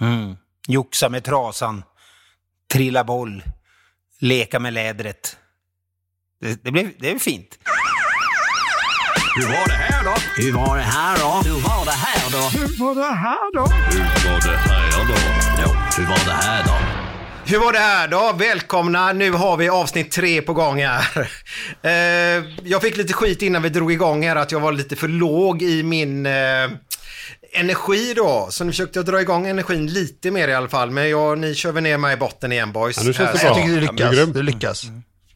Mm. Joxa med trasan, trilla boll, leka med lädret. Det, det, blev, det är fint. Hur var det här då? Hur var det här då? Hur var det här då? Hur var det här då? Hur var det här då? Ja, hur var det här då? Hur var det här då? Välkomna, nu har vi avsnitt tre på gång här. Eh, jag fick lite skit innan vi drog igång här att jag var lite för låg i min eh, energi då. Så nu försökte jag dra igång energin lite mer i alla fall. Men jag, ni kör väl ner mig i botten igen boys. Ja, nu känns det bra. Jag tycker du Ja, lyckas. grymt. Du lyckas.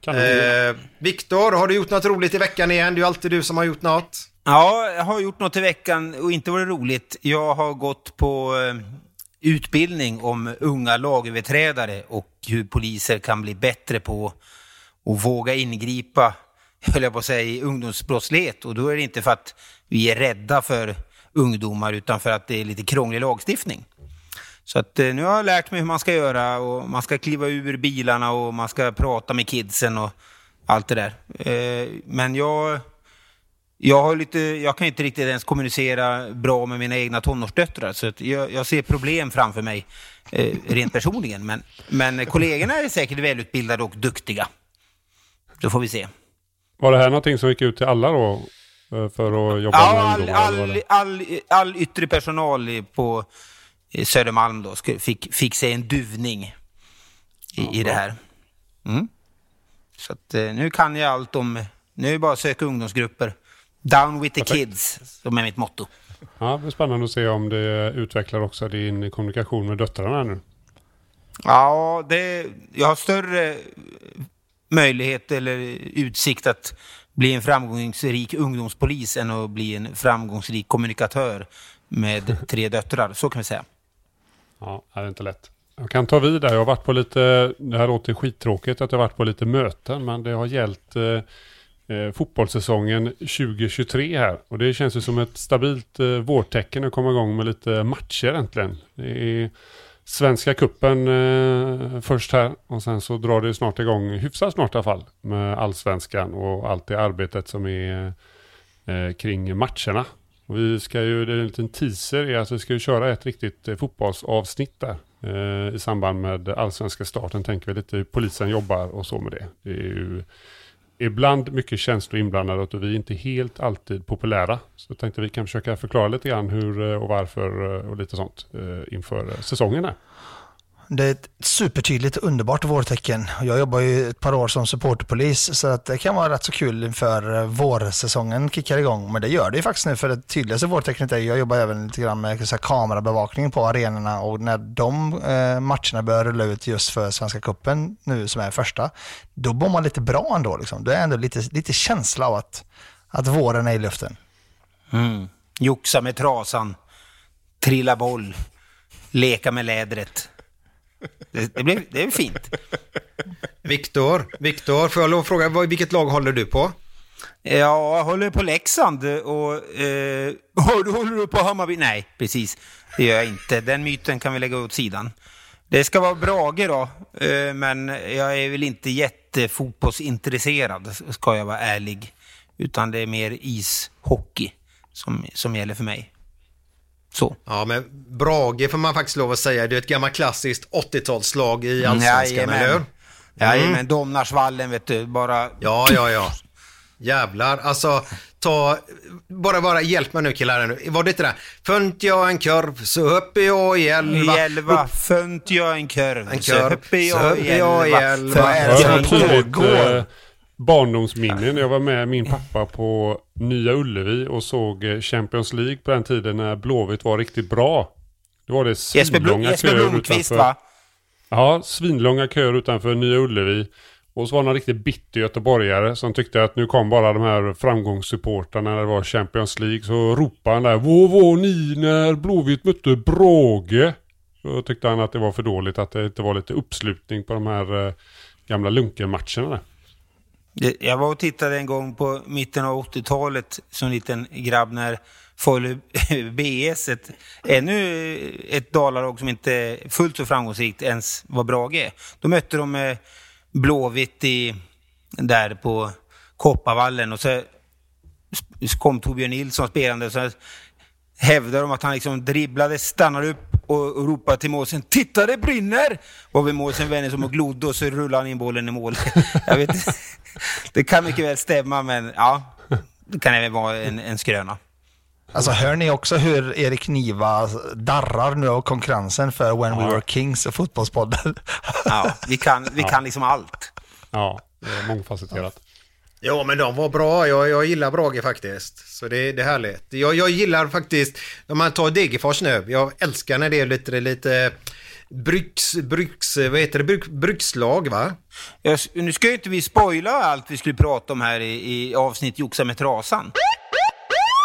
Kanon. Eh, Viktor, har du gjort något roligt i veckan igen? Det är ju alltid du som har gjort något. Ja, jag har gjort något i veckan och inte varit roligt. Jag har gått på eh, utbildning om unga lagöverträdare och hur poliser kan bli bättre på att våga ingripa, höll jag på att säga, i ungdomsbrottslighet. Och då är det inte för att vi är rädda för ungdomar utan för att det är lite krånglig lagstiftning. Så att eh, nu har jag lärt mig hur man ska göra och man ska kliva ur bilarna och man ska prata med kidsen och allt det där. Eh, men jag, jag, har lite, jag kan inte riktigt ens kommunicera bra med mina egna tonårsdöttrar så att jag, jag ser problem framför mig eh, rent personligen. Men, men kollegorna är säkert välutbildade och duktiga. Då får vi se. Var det här någonting som gick ut till alla då? För att jobba Ja, med all, ungdomar? all, all, all yttre personal på Södermalm då fick, fick sig en duvning i, i det här. Mm. Så att, eh, nu kan jag allt om, nu är det bara att söka ungdomsgrupper. Down with the Perfekt. kids, som är mitt motto. Ja, det blir spännande att se om det utvecklar också din kommunikation med döttrarna nu. Ja, det, jag har större möjlighet eller utsikt att bli en framgångsrik ungdomspolis än att bli en framgångsrik kommunikatör med tre döttrar, så kan vi säga. Ja, det är inte lätt. Jag kan ta vid där. Jag har varit på lite, det här låter skittråkigt att jag har varit på lite möten, men det har gällt eh, eh, fotbollssäsongen 2023 här. Och det känns ju som ett stabilt eh, vårtecken att komma igång med lite matcher äntligen. Det är Svenska kuppen eh, först här och sen så drar det snart igång, hyfsat snart i alla fall, med allsvenskan och allt det arbetet som är eh, kring matcherna. Och vi ska ju, det är en liten teaser, är att vi ska ju köra ett riktigt eh, fotbollsavsnitt där. Eh, I samband med allsvenska starten tänker vi lite hur polisen jobbar och så med det. Det är ju ibland mycket känslor inblandade och vi är inte helt alltid populära. Så jag tänkte vi kan försöka förklara lite grann hur eh, och varför eh, och lite sånt eh, inför säsongen här. Det är ett supertydligt och underbart vårtecken. Jag jobbar ju ett par år som supporterpolis så att det kan vara rätt så kul inför eh, vårsäsongen kickar igång. Men det gör det ju faktiskt nu för det tydligaste vårtecknet är ju, jag jobbar även lite grann med så här, kamerabevakning på arenorna och när de eh, matcherna börjar rulla ut just för Svenska Cupen nu som är första, då bor man lite bra ändå liksom. Det är ändå lite, lite känsla av att, att våren är i luften. Mm. Joxa med trasan, trilla boll, leka med lädret. Det, det, blir, det är fint. Viktor, Viktor, får jag lov att fråga, vilket lag håller du på? Ja, jag håller på Leksand och... Eh, håller håller du på Hammarby? Nej, precis. Det gör jag inte. Den myten kan vi lägga åt sidan. Det ska vara Brage då, eh, men jag är väl inte jättefotbollsintresserad, ska jag vara ärlig. Utan det är mer ishockey som, som gäller för mig. Så. Ja, men Brage får man faktiskt lov att säga. Det är ett gammalt klassiskt 80-talslag i Allsvenskan, Jajamän. eller hur? Jajamän, Domnarsvallen vet du, bara... Ja, ja, ja. Jävlar, alltså ta, bara, bara hjälp mig nu killar. nu. Var det inte det? Fönt jag en korv så uppe jag i elva. I elva, fönt jag en korv, En så uppe så jag i jag i elva. är det Jag korv. tydligt pågår? barndomsminne när jag var med min pappa på Nya Ullevi och såg eh, Champions League på den tiden när Blåvitt var riktigt bra. Då var det svinlånga Jesper köer Blomqvist utanför. va? Ja, svinlånga köer utanför Nya Ullevi. Och så var det någon riktigt bitter göteborgare som tyckte att nu kom bara de här framgångssupportrarna när det var Champions League. Så ropade han där Vad var ni när Blåvitt mötte Brage? Så tyckte han att det var för dåligt att det inte var lite uppslutning på de här eh, gamla lunkenmatcherna. Det- jag var och tittade en gång på mitten av 80-talet som liten grabb när Falu BS, ett, ännu ett Dalalag som inte fullt så framgångsrikt ens var Brage. Då mötte de eh, Blåvitt i, där på Kopparvallen och så kom Torbjörn Nilsson spelande och så hävdade de att han liksom dribblade, stannade upp och, och ropade till målsen Titta det brinner! Var vid målsen vände sig om och glodde och så rullade han in bollen i mål. Jag vet inte. Det kan mycket väl stämma men ja, det kan även vara en, en skröna. Alltså hör ni också hur Erik Niva darrar nu av konkurrensen för When We Ja. Were Kings och Fotbollspodden? Ja, vi kan, vi kan liksom allt. Ja, det är mångfacetterat. Ja, men de var bra. Jag, jag gillar Brage faktiskt. Så det, det är härligt. Jag, jag gillar faktiskt, om man tar Degerfors nu, jag älskar när det är lite, lite Bryx, bryx, vad heter det, Bryx, brukslag va? Jag, nu ska ju inte vi spoila allt vi skulle prata om här i, i avsnitt Joxa med trasan.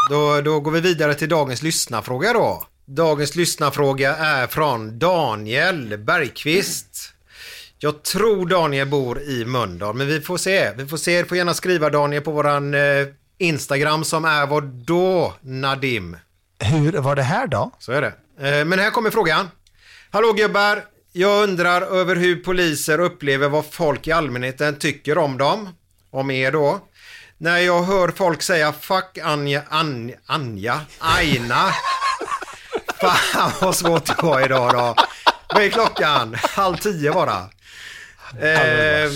Då, då går vi vidare till dagens lyssnarfråga då. Dagens lyssnarfråga är från Daniel Bergqvist. Jag tror Daniel bor i Mölndal, men vi får se. Vi får se. Du får gärna skriva Daniel på våran eh, Instagram som är vad då Nadim? Hur var det här då? Så är det. Eh, Men här kommer frågan. Hallå gubbar! Jag undrar över hur poliser upplever vad folk i allmänheten tycker om dem. Om er då. När jag hör folk säga fuck Anja, Anja, Anja, Aina. Fan vad svårt det var idag då. Vad är klockan? Halv tio bara. Eh,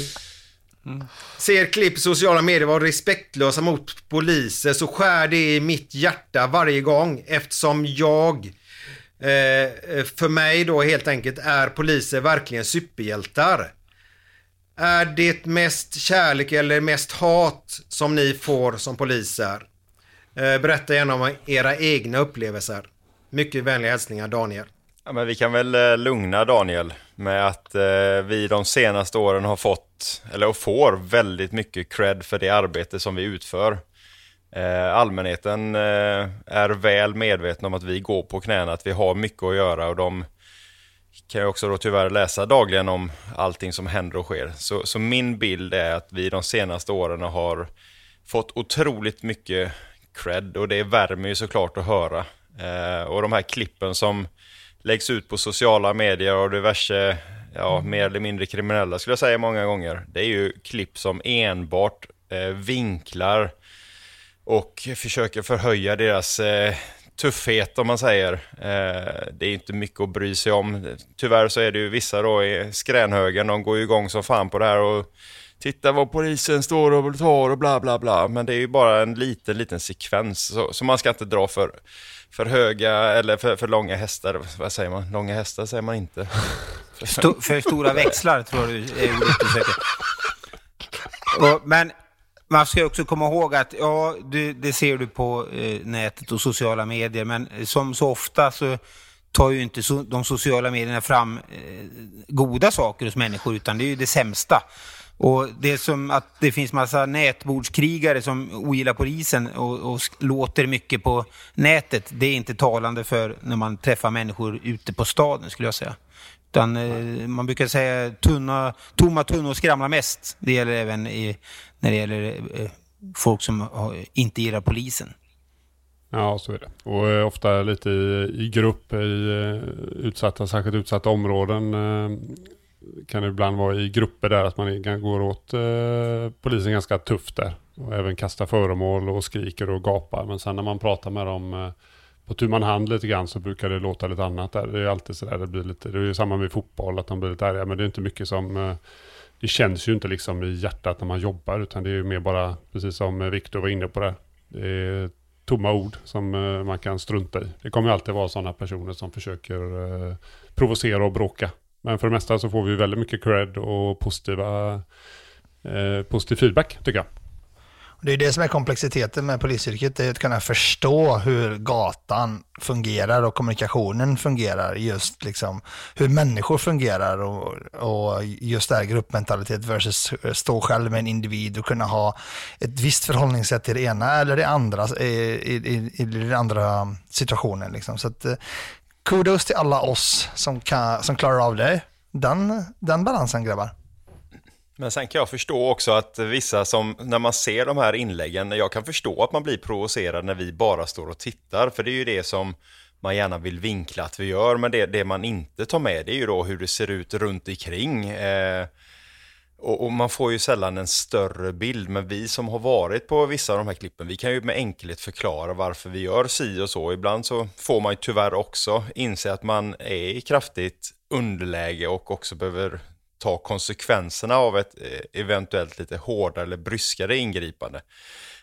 ser klipp i sociala medier vara respektlösa mot poliser så skär det i mitt hjärta varje gång eftersom jag eh, eh, för mig då helt enkelt är poliser verkligen superhjältar. Är det mest kärlek eller mest hat som ni får som poliser? Eh, berätta gärna om era egna upplevelser. Mycket vänliga hälsningar Daniel. Ja, men vi kan väl eh, lugna Daniel med att eh, vi de senaste åren har fått, eller får, väldigt mycket cred för det arbete som vi utför. Eh, allmänheten eh, är väl medveten om att vi går på knäna, att vi har mycket att göra och de kan ju också då tyvärr läsa dagligen om allting som händer och sker. Så, så min bild är att vi de senaste åren har fått otroligt mycket cred och det värmer ju såklart att höra. Eh, och de här klippen som läggs ut på sociala medier och diverse, ja, mer eller mindre kriminella skulle jag säga många gånger. Det är ju klipp som enbart eh, vinklar och försöker förhöja deras eh, tuffhet om man säger. Eh, det är inte mycket att bry sig om. Tyvärr så är det ju vissa då i skränhögen, de går ju igång som fan på det här och titta vad polisen står och tar och bla bla bla. Men det är ju bara en liten, liten sekvens. Så, så man ska inte dra för, för höga eller för, för långa hästar. Vad säger man? Långa hästar säger man inte. Sto- för stora växlar tror jag du är ordet du söker. Och, men man ska också komma ihåg att ja, det, det ser du på eh, nätet och sociala medier, men som så ofta så tar ju inte so de sociala medierna fram eh, goda saker hos människor, utan det är ju det sämsta. Och det är som att det finns massa nätbordskrigare som ogillar polisen och, och låter mycket på nätet. Det är inte talande för när man träffar människor ute på staden skulle jag säga. Utan eh, man brukar säga tunna, tomma tunnor skramlar mest. Det gäller även i, när det gäller eh, folk som har, inte gillar polisen. Ja, så är det. Och eh, ofta lite i, i grupp, i eh, utsatta, särskilt utsatta områden. Eh, kan det ibland vara i grupper där att man går åt eh, polisen ganska tufft där. Och även kastar föremål och skriker och gapar. Men sen när man pratar med dem eh, på tu man hand lite grann så brukar det låta lite annat där. Det är alltid sådär, det blir lite, det är ju samma med fotboll, att de blir lite arga. Men det är inte mycket som, eh, det känns ju inte liksom i hjärtat när man jobbar. Utan det är ju mer bara, precis som Viktor var inne på det. Det är tomma ord som eh, man kan strunta i. Det kommer ju alltid vara sådana personer som försöker eh, provocera och bråka. Men för det mesta så får vi väldigt mycket cred och positiva, eh, positiv feedback tycker jag. Det är det som är komplexiteten med polisyrket, det är att kunna förstå hur gatan fungerar och kommunikationen fungerar. Just liksom hur människor fungerar och, och just det här gruppmentalitet versus stå själv med en individ och kunna ha ett visst förhållningssätt till det ena eller det andra eh, i, i, i den andra situationen. Liksom. Så att, eh, kudos till alla oss som, kan, som klarar av det. Den, den balansen grabbar. Men sen kan jag förstå också att vissa som, när man ser de här inläggen, jag kan förstå att man blir provocerad när vi bara står och tittar, för det är ju det som man gärna vill vinkla att vi gör, men det, det man inte tar med det är ju då hur det ser ut runt omkring. Eh, och, och, man får ju sällan en större bild, men vi som har varit på vissa av de här klippen, vi kan ju med enkelhet förklara varför vi gör si och så. Ibland så får man ju tyvärr också inse att man är i kraftigt underläge och också behöver ta konsekvenserna av ett eh, eventuellt lite hårdare eller bryskare ingripande.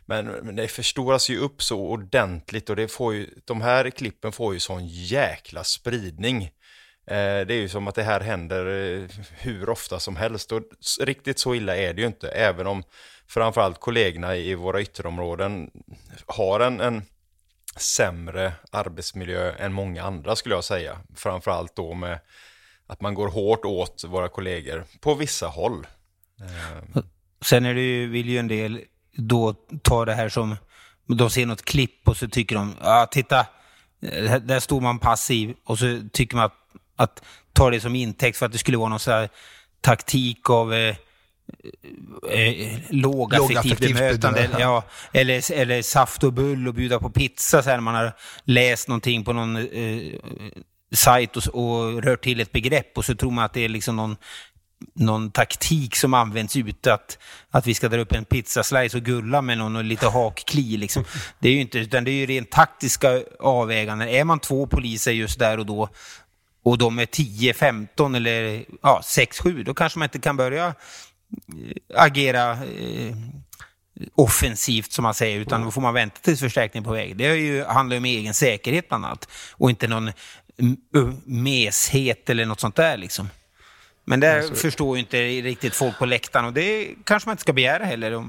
Men, men det förstoras ju upp så ordentligt och det får ju, de här klippen får ju sån jäkla spridning. Eh, det är ju som att det här händer eh, hur ofta som helst och riktigt så illa är det ju inte, även om framförallt kollegorna i våra ytterområden har en, en sämre arbetsmiljö än många andra skulle jag säga. Framförallt då med att man går hårt åt våra kollegor på vissa håll. Eh. Sen är det ju, vill ju en del då ta det här som, de ser något klipp och så tycker de, ja titta, där står man passiv och så tycker man att, att ta det som intäkt för att det skulle vara någon sån här taktik av eh, eh, lågaffektivt bemötande. Ja, eller, eller saft och bull och bjuda på pizza så här, när man har läst någonting på någon eh, sajt och, och rör till ett begrepp och så tror man att det är liksom någon, någon taktik som används ute, att, att vi ska dra upp en pizzaslice och gulla med någon och lite hakkli. Liksom. Det är ju inte, utan det är ju rent taktiska avväganden. Är man två poliser just där och då och de är 10, 15 eller ja, 6, 7, då kanske man inte kan börja eh, agera eh, offensivt som man säger, utan då får man vänta tills förstärkning på väg. Det är ju, handlar ju om egen säkerhet bland annat och inte någon meshet eller något sånt där liksom. Men det alltså, förstår ju inte riktigt folk på läktaren och det kanske man inte ska begära heller.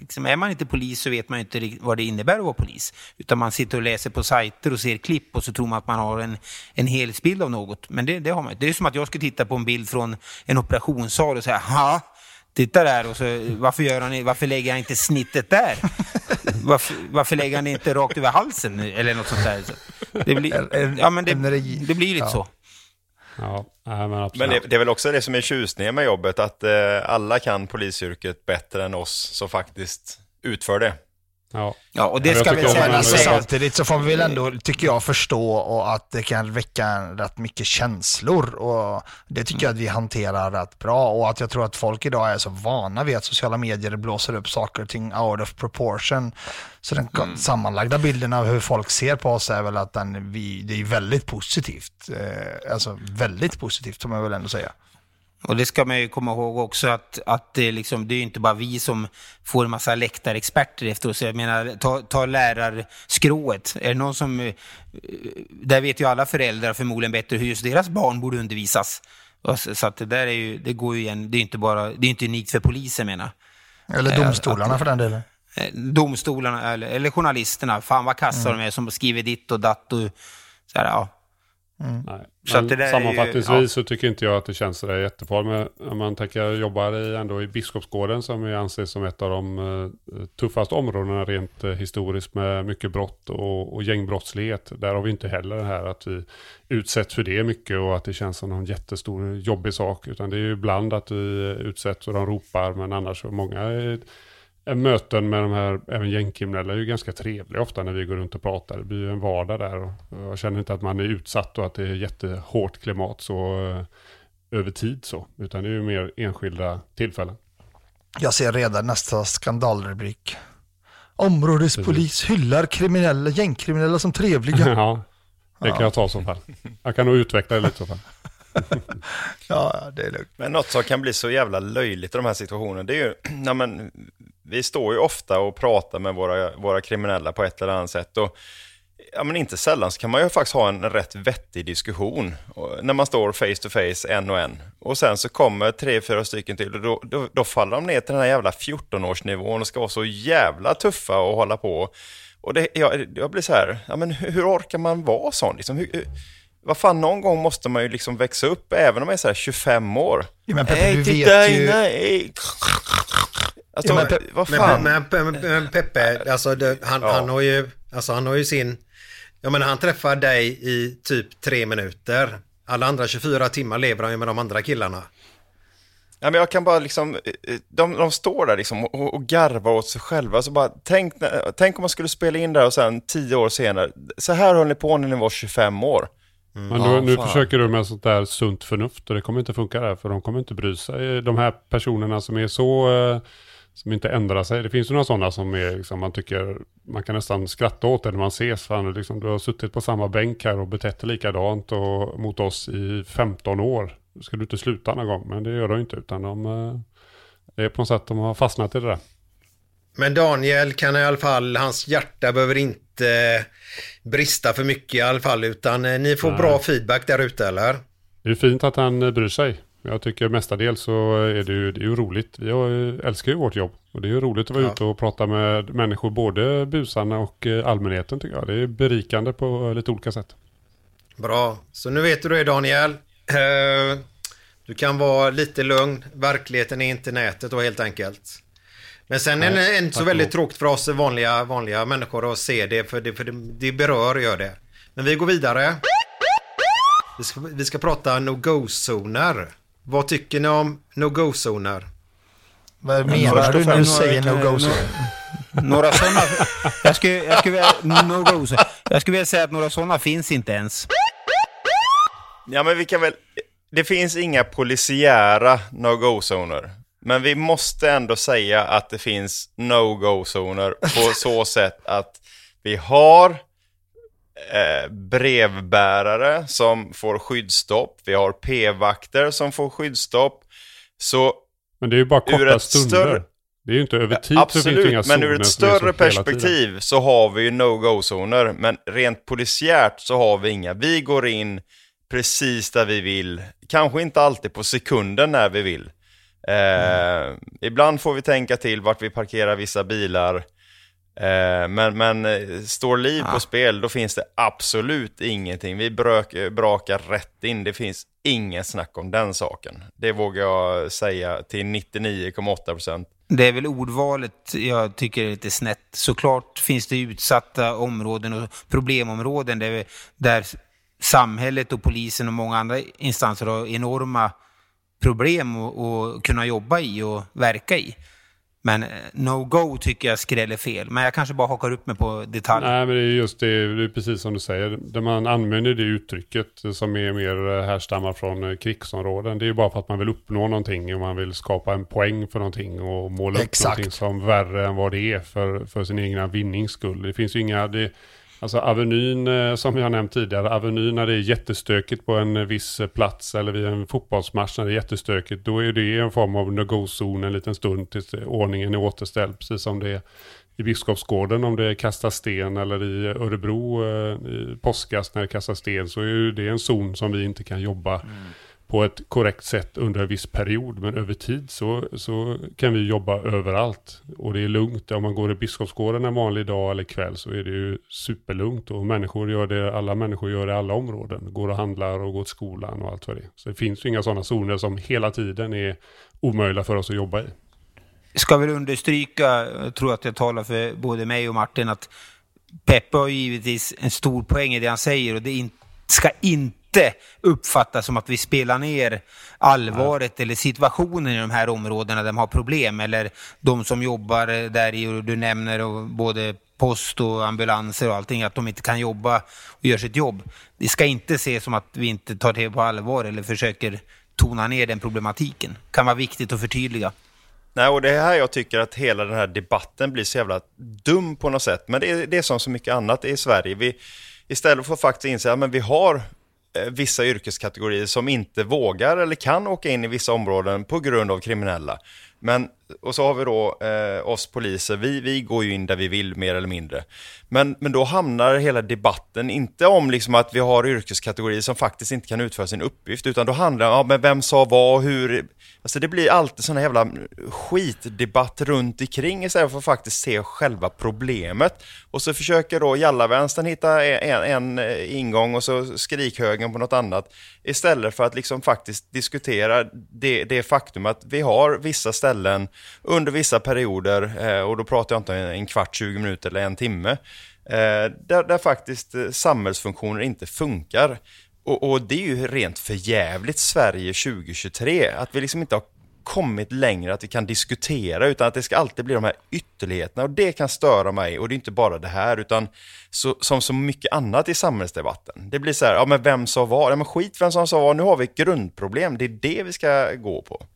Liksom, är man inte polis så vet man inte vad det innebär att vara polis. Utan man sitter och läser på sajter och ser klipp och så tror man att man har en, en helhetsbild av något. Men det, det har man inte. Det är som att jag skulle titta på en bild från en operationssal och säga ha titta där och så varför, gör han, varför lägger han inte snittet där? Varför, varför lägger han inte rakt över halsen eller något sånt där? Det blir, ja, men det, det blir lite ja. så. Ja, men, men det, det, är väl också det som är tjusningen med jobbet, att eh, alla kan polisyrket bättre än oss som faktiskt utför det. Ja. ja, och det ska vi säga. Alltså, samtidigt så får vi väl ändå, tycker jag, förstå och att det kan väcka rätt mycket känslor och det tycker jag att vi hanterar rätt bra och att jag tror att folk idag är så vana vid att sociala medier blåser upp saker och ting out of proportion. Så den mm. sammanlagda bilden av hur folk ser på oss är väl att den, vi, det är väldigt positivt. Eh, alltså väldigt positivt, får man väl ändå säga. Och det ska man ju komma ihåg också att, att det, liksom, det är inte bara vi som får en massa läktarexperter efter oss. Jag menar, ta, ta lärarskrået. Är det någon som... Eh, där vet ju alla föräldrar förmodligen bättre hur just deras barn borde undervisas. Så att det där är ju, det går ju igen, det är inte bara, det är inte unikt för polisen menar Eller eh, domstolarna att, för den delen. Eh, domstolarna eller, eller journalisterna, fan vad kassa mm. de är som skriver ditt och datt och så här, ja. Mm. Men sammanfattningsvis ju, ja. så tycker inte jag att det känns sådär jättefarligt. Om man tänker, jag jobbar i, ändå i Biskopsgården som jag anses som ett av de uh, tuffaste områdena rent uh, historiskt med mycket brott och, och gängbrottslighet. Där har vi inte heller det här att vi utsätts för det mycket och att det känns som någon jättestor jobbig sak. Utan det är ju ibland att vi utsätts och de ropar men annars så många är, möten med de här, även gängkriminella är ju ganska trevliga ofta när vi går runt och pratar. Det blir ju en vardag där och jag känner inte att man är utsatt och att det är jättehårt klimat så eh, över tid så, utan det är ju mer enskilda tillfällen. Jag ser redan nästa skandalrubrik. Områdespolis hyllar kriminella, gängkriminella som trevliga. ja, det kan jag ta i så fall. Jag kan nog utveckla det lite i så fall. ja, det är lugnt. Men något som kan bli så jävla löjligt i de här situationerna, det är ju, nej men, vi står ju ofta och pratar med våra, våra kriminella på ett eller annat sätt. Och, ja, men inte sällan så kan man ju faktiskt ha en rätt vettig diskussion och, när man står face to face en och en. Och sen så kommer tre, fyra stycken till och då, då, då faller de ner till den här jävla 14-årsnivån och ska vara så jävla tuffa och hålla på. Och det, jag, jag blir så här, ja, men hur, hur orkar man vara sån? Liksom, hur, hur, vad fan, någon gång måste man ju liksom växa upp, även om man är så här 25 år. Ja, men Peppe, Nej, du vet ju- nej. Alltså, Ja, men, vad men, fan? men, men, men Peppe, alltså, det, han, Ja. han, har ju, alltså han har ju sin... Jag menar han träffar dig i typ tre minuter. Alla andra 24 timmar lever han ju med de andra killarna. Ja, men jag kan bara liksom, eh, de, de står där liksom och, och garvar åt sig själva. Så bara, tänk, tänk om man skulle spela in där och sen tio år senare, så här höll ni på när ni var 25 år. Men Ja, nu, fan. försöker du med sånt där sunt förnuft och det kommer inte funka där för de kommer inte bry sig. De här personerna som är så, eh, som inte ändrar sig. Det finns ju några sådana som är, liksom, man tycker, man kan nästan skratta åt det när man ses. Fan, liksom, du har suttit på samma bänk här och betett dig likadant och, mot oss i 15 år. Ska du inte sluta någon gång? Men det gör de inte utan de, eh, det är på något sätt de har fastnat i det där. Men Daniel kan i alla fall, hans hjärta behöver inte brista för mycket i alla fall utan eh, ni får Nej. bra feedback där ute eller? Det är fint att han eh, bryr sig. Jag tycker mestadels så är det ju, det är ju roligt. Ju- älskar ju vårt jobb. Och det är ju roligt att vara Ja. ute och prata med människor, både busarna och eh, allmänheten tycker jag. Det är berikande på lite olika sätt. Bra, så nu vet du det Daniel. Eh, Du kan vara lite lugn. Verkligheten är inte nätet då helt enkelt. Men sen är Nej, det inte så väldigt tråkigt för oss vanliga, vanliga människor att se det för, det, för det, det berör gör det. Men vi går vidare. Vi ska, vi ska prata no-go-zoner. Vad tycker ni om no-go-zoner? Vad menar du när du säger några- no-go zone? Några sådana... Jag skulle, jag skulle, vilja- no goes. jag skulle vilja säga att några sådana finns inte ens. Ja, men vi kan väl... Det finns inga polisiära no-go-zoner. Men vi måste ändå säga att det finns no-go-zoner på så sätt att vi har eh, brevbärare som får skyddsstopp. Vi har p-vakter som får skyddsstopp. Så Men det är ju bara Ur korta stunder. större- Det är ju inte över tid så finns det Absolut, inga men ur zoner ett större perspektiv så har vi ju no-go-zoner. Men rent polisiärt så har vi inga. Vi går in precis där vi vill. Kanske inte alltid på sekunden när vi vill. Eh, Ibland får vi tänka till vart vi parkerar vissa bilar. Eh, men, men eh, står liv på spel, då finns det absolut ingenting. Vi brök, eh, brakar rätt in. Det finns ingen snack om den saken. Det vågar jag säga till 99,8%. Det är väl ordvalet jag tycker är lite snett. Såklart finns det utsatta områden och problemområden där, där samhället och polisen och många andra instanser har enorma problem att kunna jobba i och verka i. Men eh, no-go tycker jag skräller fel. Men jag kanske bara hakar upp mig på detaljer. Nej, men det är just det, det är precis som du säger. Där man använder det uttrycket som är mer eh, härstammar från eh, krigsområden. Det är ju bara för att man vill uppnå någonting och man vill skapa en poäng för någonting och måla upp Exakt. någonting som värre än vad det är för, för sin egna vinnings skull. Det finns ju inga... Det, Alltså Avenyn, eh, som som jag nämnt tidigare, Avenyn när det är jättestökigt på en eh, viss eh, plats eller vid en fotbollsmatch när det är jättestökigt, då är det en form av no-go-zon en liten stund tills ordningen är återställd, precis som det är i Biskopsgården. Om det kastas sten eller i Örebro i påskas när det kastas sten så är det en zon som vi inte kan jobba mm på ett korrekt sätt under en viss period. Men över tid så, så kan vi jobba överallt. Och det är lugnt. Om man går i Biskopsgården en vanlig dag eller kväll så är det ju superlugnt. Och människor gör det, alla människor gör det i alla områden. Går och handlar och går till skolan och allt vad det är. Så det finns ju inga sådana zoner som hela tiden är omöjliga för oss att jobba i. ska väl understryka, jag tror att jag talar för både mig och Martin, att Peppe har givetvis en stor poäng i det han säger och det in, ska inte uppfattas som att vi spelar ner allvaret eller situationen i de här områdena där de har problem eller de som jobbar där i, du nämner både post och ambulanser och allting, att de inte kan jobba och göra sitt jobb. Det ska inte ses som att vi inte tar det på allvar eller försöker tona ner den problematiken. Kan vara viktigt att förtydliga. Nej, och det är här jag tycker att hela den här debatten blir så jävla dum på något sätt. Men det är, det är som så mycket annat i Sverige. Vi, istället för att faktiskt inse att men vi har Eh, vissa yrkeskategorier som inte vågar eller kan åka in i vissa områden på grund av kriminella. Men, och så har vi då eh, oss poliser, vi, vi går ju in där vi vill mer eller mindre. Men, men då hamnar hela debatten inte om liksom att vi har yrkeskategorier som faktiskt inte kan utföra sin uppgift, utan då handlar det om ja, vem sa vad, och hur... Alltså det blir alltid sån här jävla skitdebatt runt omkring istället för att faktiskt se själva problemet. Och så försöker då Jallavänstern hitta e, e, en, en, en ingång och så skrikhögen på något annat. Istället för att liksom faktiskt diskutera det, det faktum att vi har vissa ställen under vissa perioder, eh, och då pratar jag inte om en kvart, 20 minuter eller en timme, eh, där, där faktiskt eh, samhällsfunktioner inte funkar. Och, och, det är ju rent förjävligt Sverige 2023, att vi liksom inte har kommit längre, att vi kan diskutera, utan att det ska alltid bli de här ytterligheterna. Och det kan störa mig, och det är inte bara det här, utan så, som så mycket annat i samhällsdebatten. Det blir så här, ja men vem sa vad? Ja men skit vem som sa vad, nu har vi ett grundproblem, det är det vi ska gå på.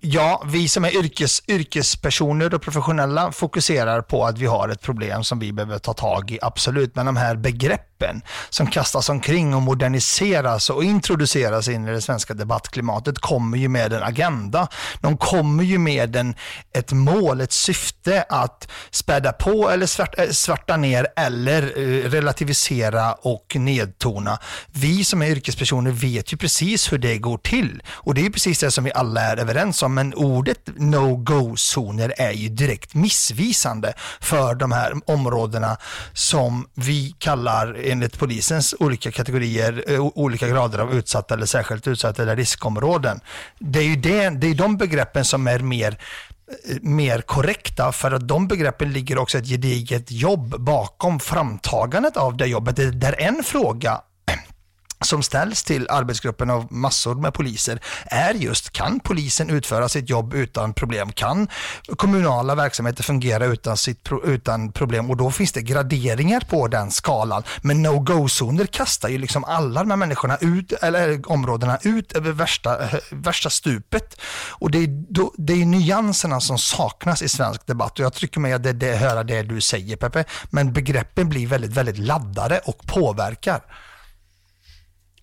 Ja, vi som är yrkes, yrkespersoner och professionella fokuserar på att vi har ett problem som vi behöver ta tag i, absolut. Men de här begreppen som kastas omkring och moderniseras och introduceras in i det svenska debattklimatet kommer ju med en agenda. De kommer ju med en, ett mål, ett syfte att späda på eller svarta, eh, svarta ner eller eh, relativisera och nedtona. Vi som är yrkespersoner vet ju precis hur det går till och det är precis det som vi alla är överens om, men ordet no-go-zoner är ju direkt missvisande för de här områdena som vi kallar enligt polisens olika kategorier, eh, olika grader av utsatta eller särskilt utsatta eller riskområden. Det är ju det, det är de begreppen som är mer eh, mer korrekta för att de begreppen ligger också ett gediget jobb bakom framtagandet av det jobbet. Där en fråga som ställs till arbetsgruppen av massor med poliser är just kan polisen utföra sitt jobb utan problem? Kan kommunala verksamheter fungera utan, sitt, utan problem? Och då finns det graderingar på den skalan. Men no-go-zoner kastar ju liksom alla de här människorna ut, eller områdena ut över värsta, värsta stupet. Och det är, då, det är nyanserna som saknas i svensk debatt och jag tycker mig att det, det, höra det du säger Peppe. Men begreppen blir väldigt, väldigt laddade och påverkar.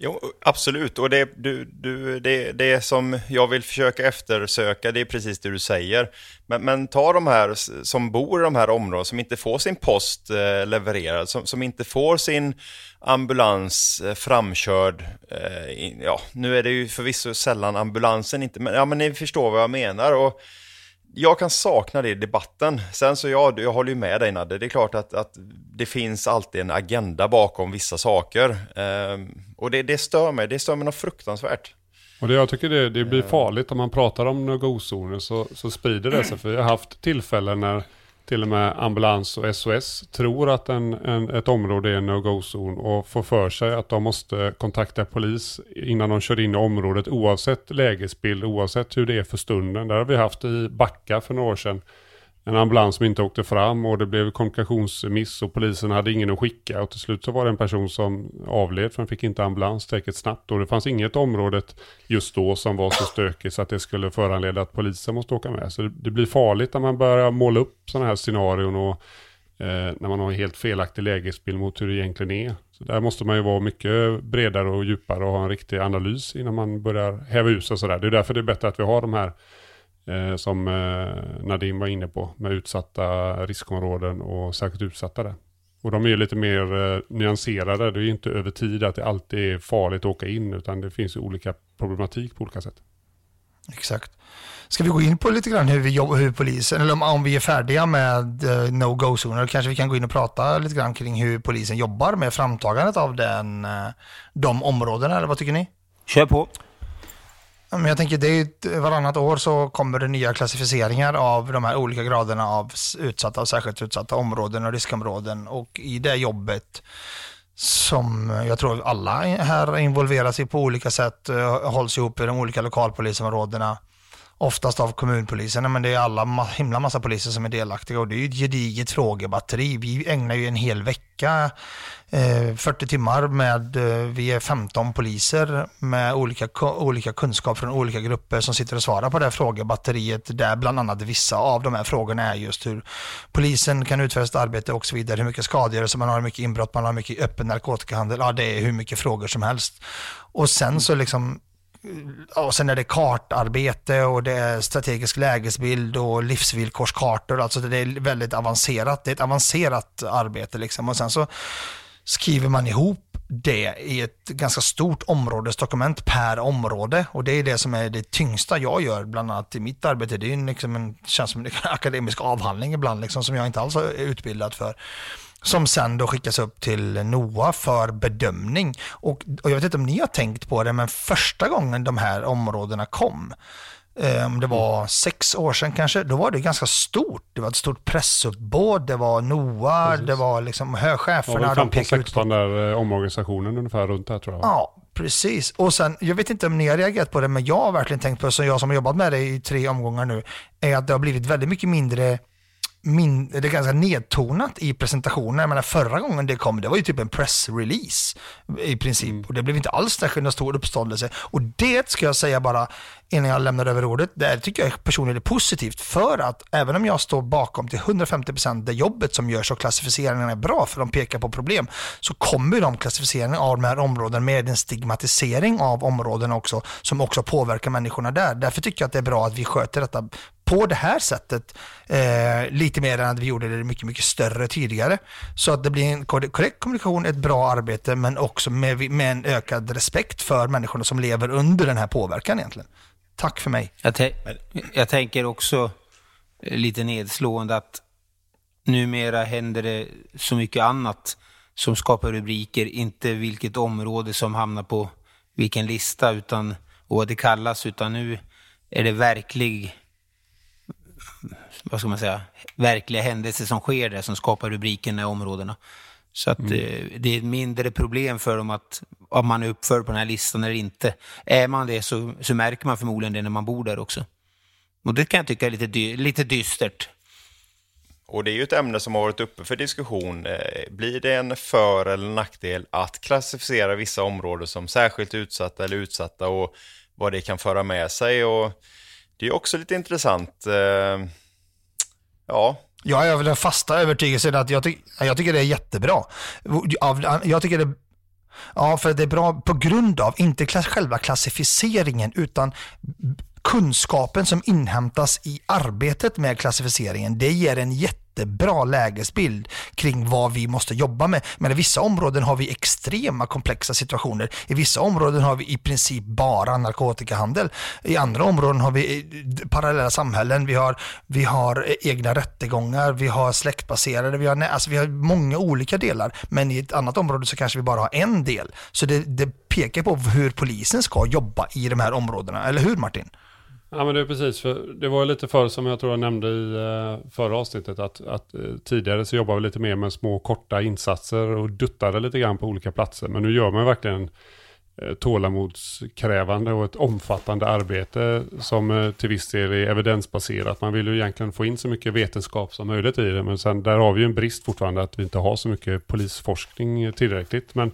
Jo, absolut. Och det, du, du, det, det som jag vill försöka eftersöka, det är precis det du säger. Men, men ta de här som bor i de här områdena, som inte får sin post eh, levererad, som, som inte får sin ambulans eh, framkörd. Eh, in, ja, nu är det ju förvisso sällan ambulansen inte, men, ja, men ni förstår vad jag menar. Och, jag kan sakna det i debatten. Sen så ja, jag håller ju med dig Nadde, det är klart att, att det finns alltid en agenda bakom vissa saker. Ehm, och det, det stör mig, det stör mig något fruktansvärt. Och det, jag tycker det, det blir farligt om man pratar om no-go-zoner så, så sprider det sig. För vi har haft tillfällen när till och med ambulans och SOS tror att en, en, ett område är en no-go-zon och får för sig att de måste kontakta polis innan de kör in i området oavsett lägesbild, oavsett hur det är för stunden. Där har vi haft i Backa för några år sedan en ambulans som inte åkte fram och det blev kommunikationsmiss och polisen hade ingen att skicka och till slut så var det en person som avled för han fick inte ambulans tillräckligt snabbt och det fanns inget område just då som var så stökigt så att det skulle föranleda att polisen måste åka med. Så det, det blir farligt när man börjar måla upp sådana här scenarion och eh, när man har en helt felaktig lägesbild mot hur det egentligen är. Så där måste man ju vara mycket bredare och djupare och ha en riktig analys innan man börjar häva ut sig sådär. Det är därför det är bättre att vi har de här eh, som eh, Nadim var inne på med utsatta riskområden och särskilt utsatta där. Och de är lite mer eh, nyanserade. Det är inte över tid att det alltid är farligt att åka in utan det finns olika problematik på olika sätt. Exakt. Ska vi gå in på lite grann hur vi jobbar, hur polisen, eller om, om vi är färdiga med uh, no-go-zoner, kanske vi kan gå in och prata lite grann kring hur polisen jobbar med framtagandet av den, uh, de områdena, eller vad tycker ni? Kör på. Men jag tänker, det är varannat år så kommer det nya klassificeringar av de här olika graderna av utsatta och särskilt utsatta områden och riskområden. Och i det jobbet som jag tror alla här involveras i på olika sätt, eh, hålls ihop i de olika lokalpolisområdena oftast av kommunpoliserna, men det är alla ma- himla massa poliser som är delaktiga och det är ju ett gediget frågebatteri. Vi ägnar ju en hel vecka, eh, 40 timmar med, eh, vi är 15 poliser med olika, olika kunskap från olika grupper som sitter och svarar på det här frågebatteriet där bland annat vissa av de här frågorna är just hur polisen kan utföra sitt arbete och så vidare, hur mycket skadegörelse man har, hur mycket inbrott man har, hur mycket öppen narkotikahandel, ja det är hur mycket frågor som helst. Och sen så liksom och sen är det kartarbete och det är strategisk lägesbild och livsvillkorskartor. Alltså det är väldigt avancerat. Det är ett avancerat arbete liksom. Och sen så skriver man ihop det i ett ganska stort områdesdokument per område och det är det som är det tyngsta jag gör bland annat i mitt arbete. Det är liksom en, känns som en akademisk avhandling ibland liksom, som jag inte alls är utbildad för som sen då skickas upp till NOA för bedömning. Och, och jag vet inte om ni har tänkt på det, men första gången de här områdena kom, eh, om det var sex år sedan kanske, då var det ganska stort. Det var ett stort pressuppbåd, det var NOA, Precis. det var liksom hö- Ja, cheferna. väl de pekade ut 15-16 där eh, omorganisationen ungefär runt där tror jag. Ja, precis. Och sen, jag vet inte om ni har reagerat på det, men jag har verkligen tänkt på det, så jag som har jobbat med det i tre omgångar nu, är att det har blivit väldigt mycket mindre min, det är ganska nedtonat i presentationen. Jag menar, förra gången det kom, det var ju typ en pressrelease i princip. Och det blev inte alls särskilt stor uppståndelse. Och det ska jag säga bara innan jag lämnar över ordet, det tycker jag personligen är positivt. För att även om jag står bakom till 150% det jobbet som görs och klassificeringarna är bra, för de pekar på problem, så kommer de klassificeringarna av de här områdena med en stigmatisering av områdena också, som också påverkar människorna där. Därför tycker jag att det är bra att vi sköter detta på det här sättet eh, lite mer än att vi gjorde det mycket, mycket större tidigare. Så att det blir en korrekt kommunikation, ett bra arbete, men också med, med en ökad respekt för människorna som lever under den här påverkan egentligen. Tack för mig. Jag, jag tänker också eh, lite nedslående att numera händer det så mycket annat som skapar rubriker, inte vilket område som hamnar på vilken lista utan, och vad det kallas, utan nu är det verklig, vad ska man säga, verkliga händelser som sker där som skapar rubrikerna i områdena. Så att Mm. eh, det är ett mindre problem för dem att om man är uppförd på den här listan eller inte. Är man det så, så märker man förmodligen det när man bor där också. Och det kan jag tycka är lite, dy- lite dystert. Och det är ju ett ämne som har varit uppe för diskussion. Eh, Blir det en för eller nackdel att klassificera vissa områden som särskilt utsatta eller utsatta och vad det kan föra med sig? Och det är också lite intressant. Ja, Jag är av den fasta övertygelsen att jag, ty jag tycker det är jättebra. Jag tycker det Ja, för det är bra på grund av, inte själva klassificeringen, utan kunskapen som inhämtas i arbetet med klassificeringen. Det ger en jättebra lägesbild kring vad vi måste jobba med. Men i vissa områden har vi extrema komplexa situationer. I vissa områden har vi i princip bara narkotikahandel. I andra områden har vi eh, parallella samhällen. Vi har, vi har eh, egna rättegångar, vi har släktbaserade, vi har, alltså vi har många olika delar. Men i ett annat område så kanske vi bara har en del. Så det, det pekar på hur polisen ska jobba i de här områdena. Eller hur Martin? Ja men det är precis, för det var lite förr som jag tror jag nämnde i eh, förra avsnittet att, att eh, tidigare så jobbade vi lite mer med små korta insatser och duttade lite grann på olika platser. Men nu gör man verkligen eh, tålamodskrävande och ett omfattande arbete som till viss del är evidensbaserat. Man vill ju egentligen få in så mycket vetenskap som möjligt i det men sen där har vi ju en brist fortfarande att vi inte har så mycket polisforskning tillräckligt. Men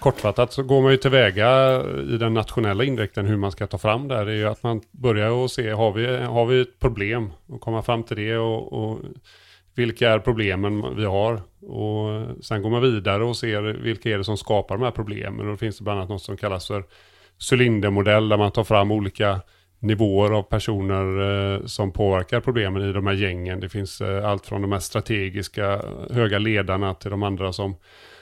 Kortfattat så går man ju tillväga i den nationella inriktningen hur man ska ta fram det här. Det är ju att man börjar och se, har vi, har vi ett problem? Och komma fram till det och, och vilka är problemen vi har? Och sen går man vidare och ser vilka är det som skapar de här problemen. Och då finns det bland annat något som kallas för cylindermodell där man tar fram olika nivåer av personer eh, som påverkar problemen i de här gängen. Det finns eh, allt från de här strategiska höga ledarna till de andra som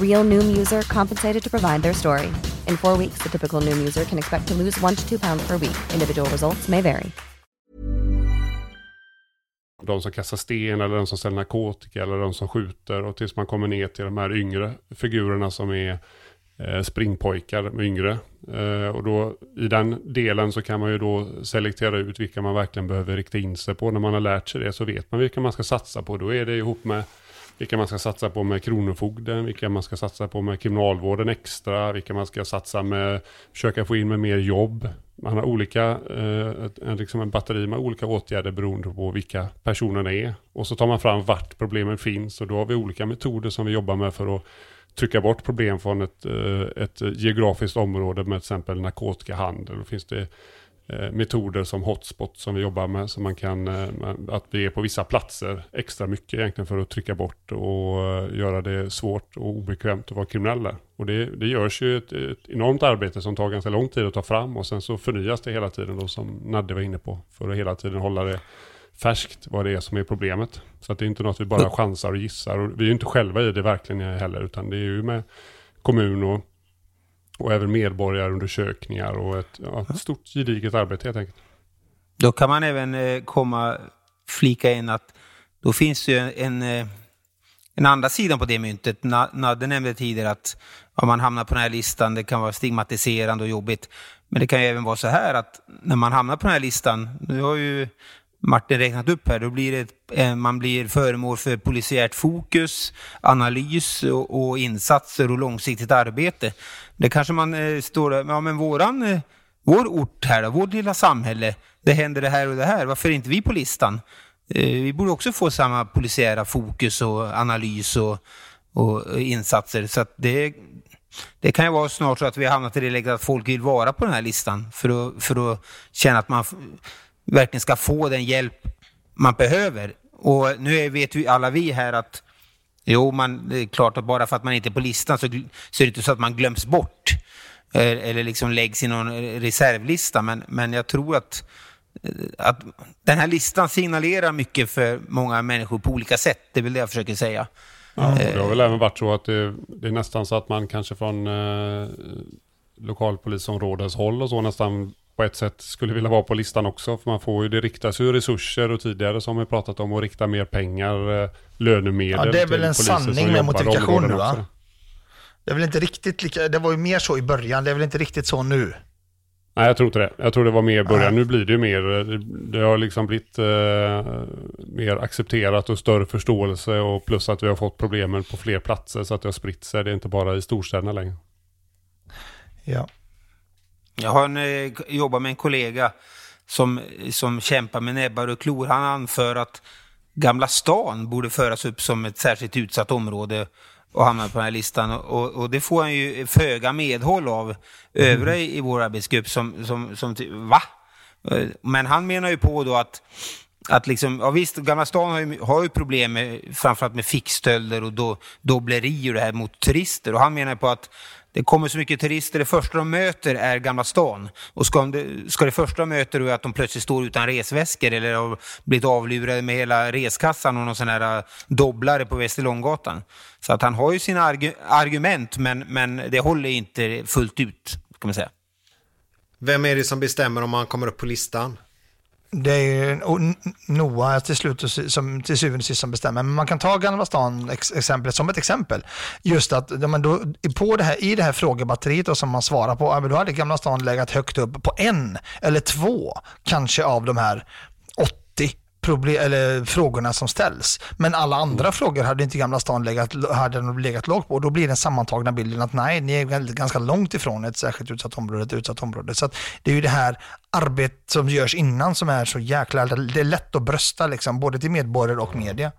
Real Noom user compensated to provide their story. In four weeks, the typical Noom user can expect to lose one to two pounds per week. Individual results may vary. De som kastar sten eller de som säljer narkotika eller de som skjuter och tills man kommer ner till de här yngre figurerna som är eh, springpojkar yngre. Eh, och då i den delen så kan man ju då selektera ut vilka man verkligen behöver rikta in sig på. När man har lärt sig det så vet man vilka man ska satsa på. Då är det ihop med vilka man ska satsa på med Kronofogden, vilka man ska satsa på med Kriminalvården extra, vilka man ska satsa med, försöka få in med mer jobb. Man har olika, eh, ett, liksom en batteri med olika åtgärder beroende på vilka personerna är. Och så tar man fram vart problemen finns och då har vi olika metoder som vi jobbar med för att trycka bort problem från ett, eh, ett geografiskt område med till exempel narkotikahandel. Då finns det metoder som hotspot som vi jobbar med. Så man kan, eh, att vi är på vissa platser extra mycket egentligen för att trycka bort och göra det svårt och obekvämt att vara kriminell där. Och det, det görs ju ett, ett, enormt arbete som tar ganska lång tid att ta fram och sen så förnyas det hela tiden då som Nadde var inne på. För att hela tiden hålla det färskt vad det är som är problemet. Så att det är inte något vi bara chansar och gissar. Och vi är ju inte själva i det verkligen heller, utan det är ju med kommun och, och även medborgarundersökningar och ett, ja, ett stort gediget arbete helt enkelt. Då kan man även eh, komma flika in att då finns ju en, eh, en andra sidan på det myntet. Nadde nämnde tidigare att om man hamnar på den här listan, det kan vara stigmatiserande och jobbigt. Men det kan ju även vara så här att när man hamnar på den här listan, nu har ju Martin räknat upp här, då blir det, eh, man blir föremål för polisiärt fokus, analys och, och insatser och långsiktigt arbete. Det kanske man eh, står där, ja men våran, eh, vår ort här då, vårt lilla samhälle, det händer det här och det här, varför är inte vi på listan? Eh, vi borde också få samma polisiära fokus och analys och, och insatser. Så att det, det kan ju vara snart så att vi har hamnat i det läget att folk vill vara på den här listan för att, för att känna att man verkligen ska få den hjälp man behöver. Och nu vet vi alla vi här att jo, man, det är klart att bara för att man inte är på listan så, så är det inte så att man glöms bort eh, eller liksom läggs i någon reservlista. Men, men jag tror att, eh, att den här listan signalerar mycket för många människor på olika sätt. Det är väl det jag försöker säga. Ja, det har väl även varit så att det, det är nästan så att man kanske från eh, lokalpolisområdets håll och så nästan på ett sätt skulle vilja vara på listan också. För man får ju, det riktas ju resurser och tidigare som vi pratat om att rikta mer pengar, eh, lönemedel Ja, det är väl en sanning med modifikation nu va? Det är väl inte riktigt lika, det var ju mer så i början, det är väl inte riktigt så nu? Nej, jag tror inte det. Jag tror det var mer i början. Nu blir det ju mer, eh, det har liksom blivit eh, mer accepterat och större förståelse och plus att vi har fått problemen på fler platser så att det har spritt sig. Det är inte bara i storstäderna längre. Ja. Jag har en, eh, jobbar med en kollega som, som kämpar med näbbar och klor. Han anför att Gamla stan borde föras upp som ett särskilt utsatt område och hamna på den här listan. Och, och det får han ju föga medhåll av övriga mm. i vår arbetsgrupp som, som, som va? Men han menar ju på då att att liksom, ja visst, Gamla stan har ju, har ju problem med, framförallt med fickstölder och do, dobbleri och det här mot turister. Och han menar på att det kommer så mycket turister, det första de möter är Gamla stan. Och ska, det, ska det första de möter är att de plötsligt står utan resväskor eller har blivit avlurade med hela reskassan och någon sån här äh, dobblare på Västerlånggatan. Så att han har ju sina argu argument, men, men det håller inte fullt ut, kan man säga. Vem är det som bestämmer om han kommer upp på listan? Det är ju Noah till slut som till syvende och sist som bestämmer. Men man kan ta Gamla stan exemplet som ett exempel. Just att men då, på det här, i det här frågebatteriet då, som man svarar på, då hade Gamla stan legat högt upp på en eller två kanske av de här problem, eller frågorna som ställs. Men alla andra mm. frågor hade inte Gamla stan legat, hade de legat lågt på. Och då blir den sammantagna bilden att nej, ni är ganska långt ifrån ett särskilt utsatt område, ett utsatt område. Så det är ju det här arbetet som görs innan som är så jäkla, det är lätt att brösta liksom, både till medborgare och media.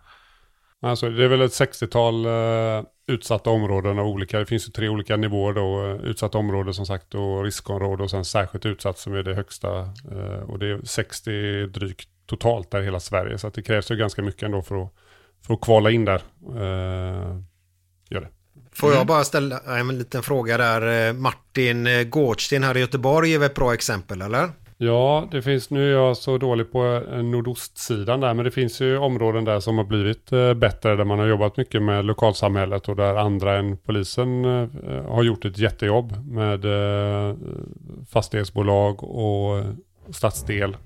Alltså det är väl ett 60-tal uh, utsatta områden av olika, det finns ju tre olika nivåer då, uh, utsatta områden som sagt och riskområde och sen särskilt utsatt som är det högsta. Uh, och det är 60 drygt totalt där i hela Sverige. Så att det krävs ju ganska mycket ändå för att, för att kvala in där. Eh, gör det. Får jag bara ställa en liten fråga där. Eh, Martin eh, Gårdsten här i Göteborg är väl ett bra exempel, eller? Ja, det finns, nu är jag så dålig på eh, nordostsidan där, men det finns ju områden där som har blivit bättre, där man har jobbat mycket med lokalsamhället och där andra än polisen har gjort ett jättejobb med fastighetsbolag och stadsdel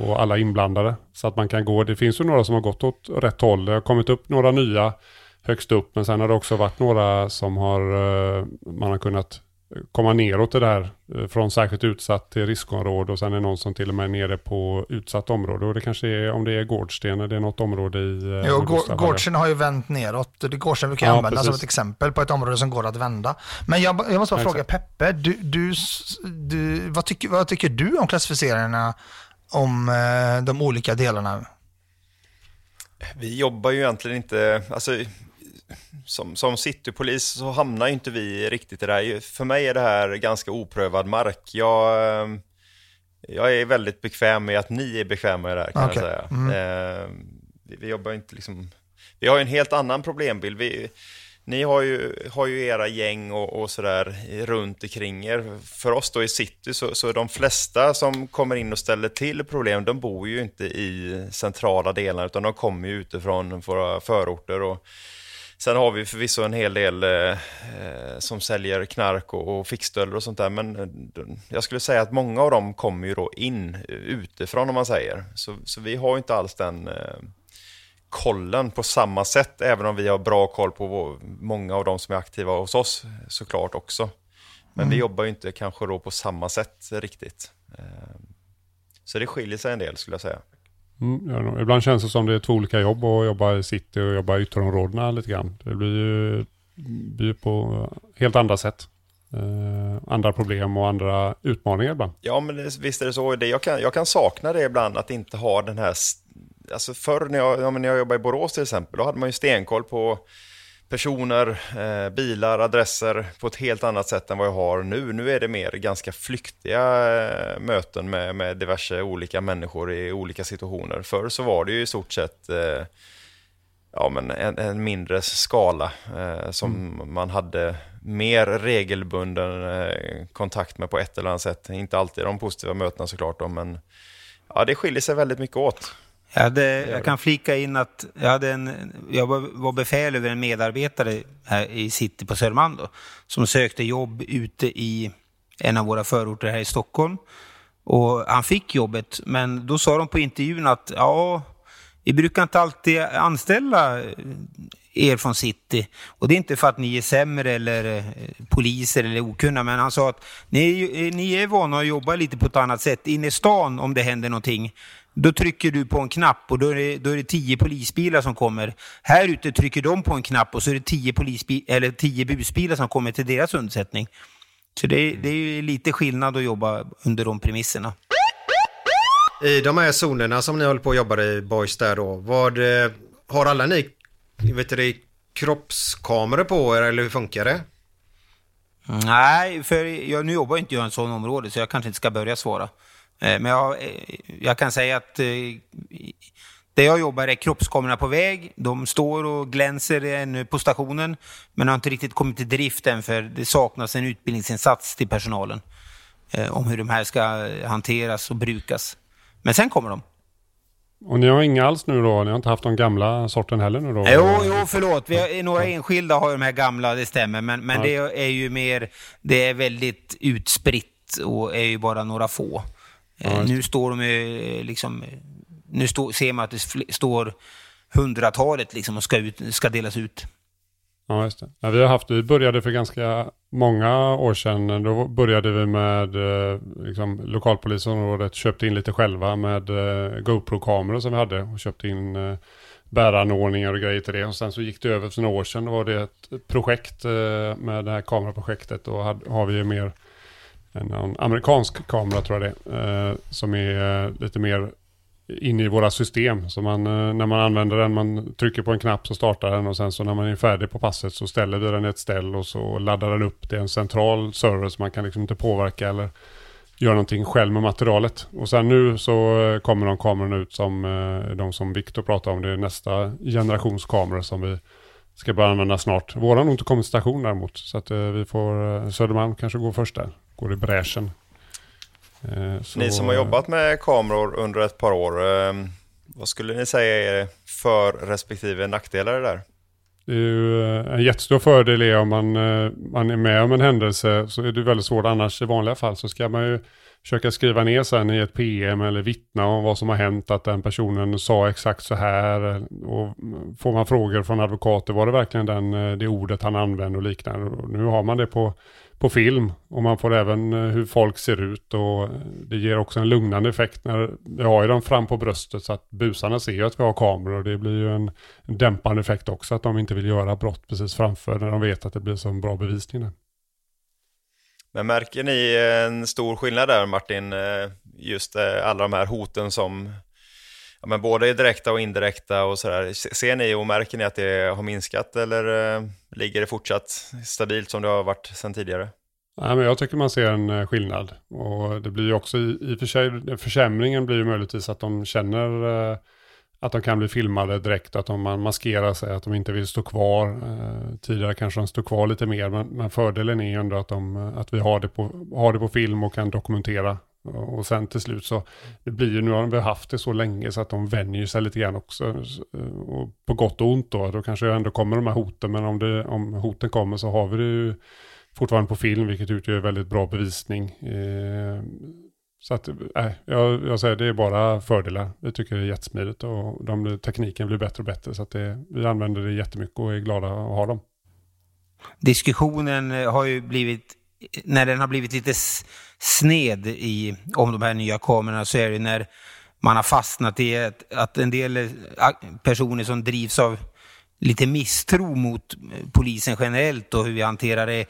och alla inblandade. Så att man kan gå, det finns ju några som har gått åt rätt håll. Det har kommit upp några nya högst upp, men sen har det också varit några som har, eh, man har kunnat komma neråt det där eh, från särskilt utsatt till riskområde och sen är det någon som till och med är nere på utsatt område och det kanske är om det är Gårdsten det är något område i... eh, Jo, Gårdsten har ju vänt neråt. Gårdsten brukar Ja, användas som ett exempel på ett område som går att vända. Men jag, jag måste bara Ja, fråga Peppe, du, du, du, vad, tycker, vad tycker du om klassificeringarna om eh, de olika delarna? Vi jobbar ju egentligen inte, alltså som, som citypolis så hamnar ju inte vi riktigt i det här. För mig är det här ganska oprövad mark. Jag, eh, jag är väldigt bekväm med att ni är bekväma i det här kan Okej. jag säga. Mm. Eh, vi, vi jobbar inte liksom, vi har ju en helt annan problembild. Vi, ni har ju, har ju era gäng och, och sådär runt omkring er. För oss då i city så, så de flesta som kommer in och ställer till problem, de bor ju inte i centrala delar utan de kommer ju utifrån våra förorter. Och sen har vi förvisso en hel del eh, eh som säljer knark och, och fickstölder och sånt där. Men eh, jag skulle säga att många av dem kommer ju då in eh, utifrån om man säger. Så, så vi har ju inte alls den eh, kollen på samma sätt, även om vi har bra koll på vår, många av de som är aktiva hos oss såklart också. Men vi Mm. jobbar ju inte kanske då på samma sätt riktigt. Eh, Så det skiljer sig en del skulle jag säga. Mm, ja, ibland känns det som det är två olika jobb att jobba i city och jobba i ytterområdena lite grann. Det blir ju, blir på helt andra sätt. Eh, andra problem och andra utmaningar ibland. Ja, men det, visst är det så. Det, jag, kan, jag kan sakna det ibland, att inte ha den här... Alltså förr när jag, ja, när jag jobbade i Borås till exempel, då hade man ju stenkoll på personer, eh, bilar, adresser på ett helt annat sätt än vad jag har nu. Nu är det mer ganska flyktiga eh, möten med, med diverse olika människor i olika situationer. Förr så var det ju i stort sett eh, ja, men en, en mindre skala eh, som man hade mer regelbunden eh, kontakt med på ett eller annat sätt. Inte alltid de positiva mötena såklart, då, men ja, det skiljer sig väldigt mycket åt. Jag, hade, jag kan flika in att jag, hade en, jag var, befäl över en medarbetare här i city på Södermalm då, som sökte jobb ute i en av våra förorter här i Stockholm. Och han fick jobbet, men då sa de på intervjun att ja, vi brukar inte alltid anställa er från city. Och det är inte för att ni är sämre eller eh, poliser eller okunniga, men han sa att ni är, ju- ni är vana att jobba lite på ett annat sätt. Inne i stan, om det händer någonting, då trycker du på en knapp och då är, det, då är det tio polisbilar som kommer. Här ute trycker de på en knapp och så är det tio, polisbi- eller tio busbilar som kommer till deras undsättning. Så det, är- det är lite skillnad att jobba under de premisserna. I de här zonerna som ni håller på att jobba i Boys där då, vad, eh, har alla ni vet du, kroppskameror på er eller hur funkar det? Nej, för jag, nu jobbar inte jag i en sån område så jag kanske inte ska börja svara. Eh, Men jag, eh, jag kan säga att eh, där jag jobbar är kroppskamerorna på väg. De står och glänser ännu på stationen men har inte riktigt kommit till drift än för det saknas en utbildningsinsats till personalen om hur de här ska hanteras och brukas. Men sen kommer de. Och ni har inga alls nu då? Ni har inte haft de gamla sorten heller nu då? Jo, jo, förlåt. Vi har, några enskilda har de här gamla, det stämmer. Men, men Ja. det är ju mer, det är väldigt utspritt och är ju bara några få. Just nu står de liksom, nu stå, ser man att det står hundratalet liksom och ska, ut, ska delas ut. Ja, just det. Ja, vi har haft, vi började för ganska många år sedan. Då började vi med eh, liksom, lokalpolisområdet, köpte in lite själva med eh, GoPro-kameror som vi hade och köpte in eh, bäranordningar och grejer till det. Och sen så gick det över för några år sedan. Då var det ett projekt med det här kameraprojektet. Då har vi ju mer en, amerikansk kamera tror jag det är, eh, som är eh, lite mer inne i våra system. Så man, eh, när man använder den, man trycker på en knapp så startar den och sen så när man är färdig på passet så ställer vi den i ett ställ och så laddar den upp. Det är en central server så man kan liksom inte påverka eller göra någonting själv med materialet. Och sen nu så kommer de kamerorna ut som de som Viktor pratar om. Det är nästa generations kameror som vi ska börja använda snart. Våran har nog inte kommit till station däremot. Så att vi får, Södermalm kanske går först där. Går i bräschen. Eh, så, Ni som har jobbat med kameror under ett par år, eh, vad skulle ni säga är för respektive nackdelar där? Det är ju eh, en jättestor fördel är om man, man är med om en händelse så är det väldigt svårt. Annars i vanliga fall så ska man ju försöka skriva ner sen i ett PM eller vittna om vad som har hänt, att den personen sa exakt så här. Och får man frågor från advokater, var det verkligen den, det ordet han använde och liknande. Och nu har man det på, på film. Och man får även eh, hur folk ser ut. Och det ger också en lugnande effekt när vi har ju dem fram på bröstet. Så att busarna ser ju att vi har kameror. Och det blir ju en, dämpande effekt också. Att de inte vill göra brott precis framför när de vet att det blir så bra bevisning. Där. Men märker ni en stor skillnad där Martin, eh, just eh, alla de här hoten som ja, men både direkta och indirekta och sådär. Ser ni och märker ni att det har minskat eller eh, ligger det fortsatt stabilt som det har varit sedan tidigare? Nej, men jag tycker man ser en eh, skillnad. Och det blir ju också i, i och för sig, försämringen blir ju möjligtvis att de känner eh, att de kan bli filmade direkt, att de, man maskerar sig, att de inte vill stå kvar. Eh, tidigare kanske de stod kvar lite mer, men, men fördelen är ju ändå att, de, eh, att vi har det, på, har det på film och kan dokumentera. Och sen till slut så, det blir ju, nu har de haft det så länge så att de vänjer sig lite grann också. Eh, och på gott och ont då, då kanske ändå kommer de här hoten, men om, det, om hoten kommer så har vi det ju fortfarande på film, vilket utgör väldigt bra bevisning. Eh, så att, äh, jag, jag säger det är bara fördelar. Vi tycker det är jättesmidigt och de, tekniken blir bättre och bättre. Så att det, vi använder det jättemycket och är glada att ha dem. Diskussionen har ju blivit, när den har blivit lite sned i, om de här nya kamerorna så är det när man har fastnat i att, att en del eh, personer som drivs av lite misstro mot eh, polisen generellt och hur vi hanterar det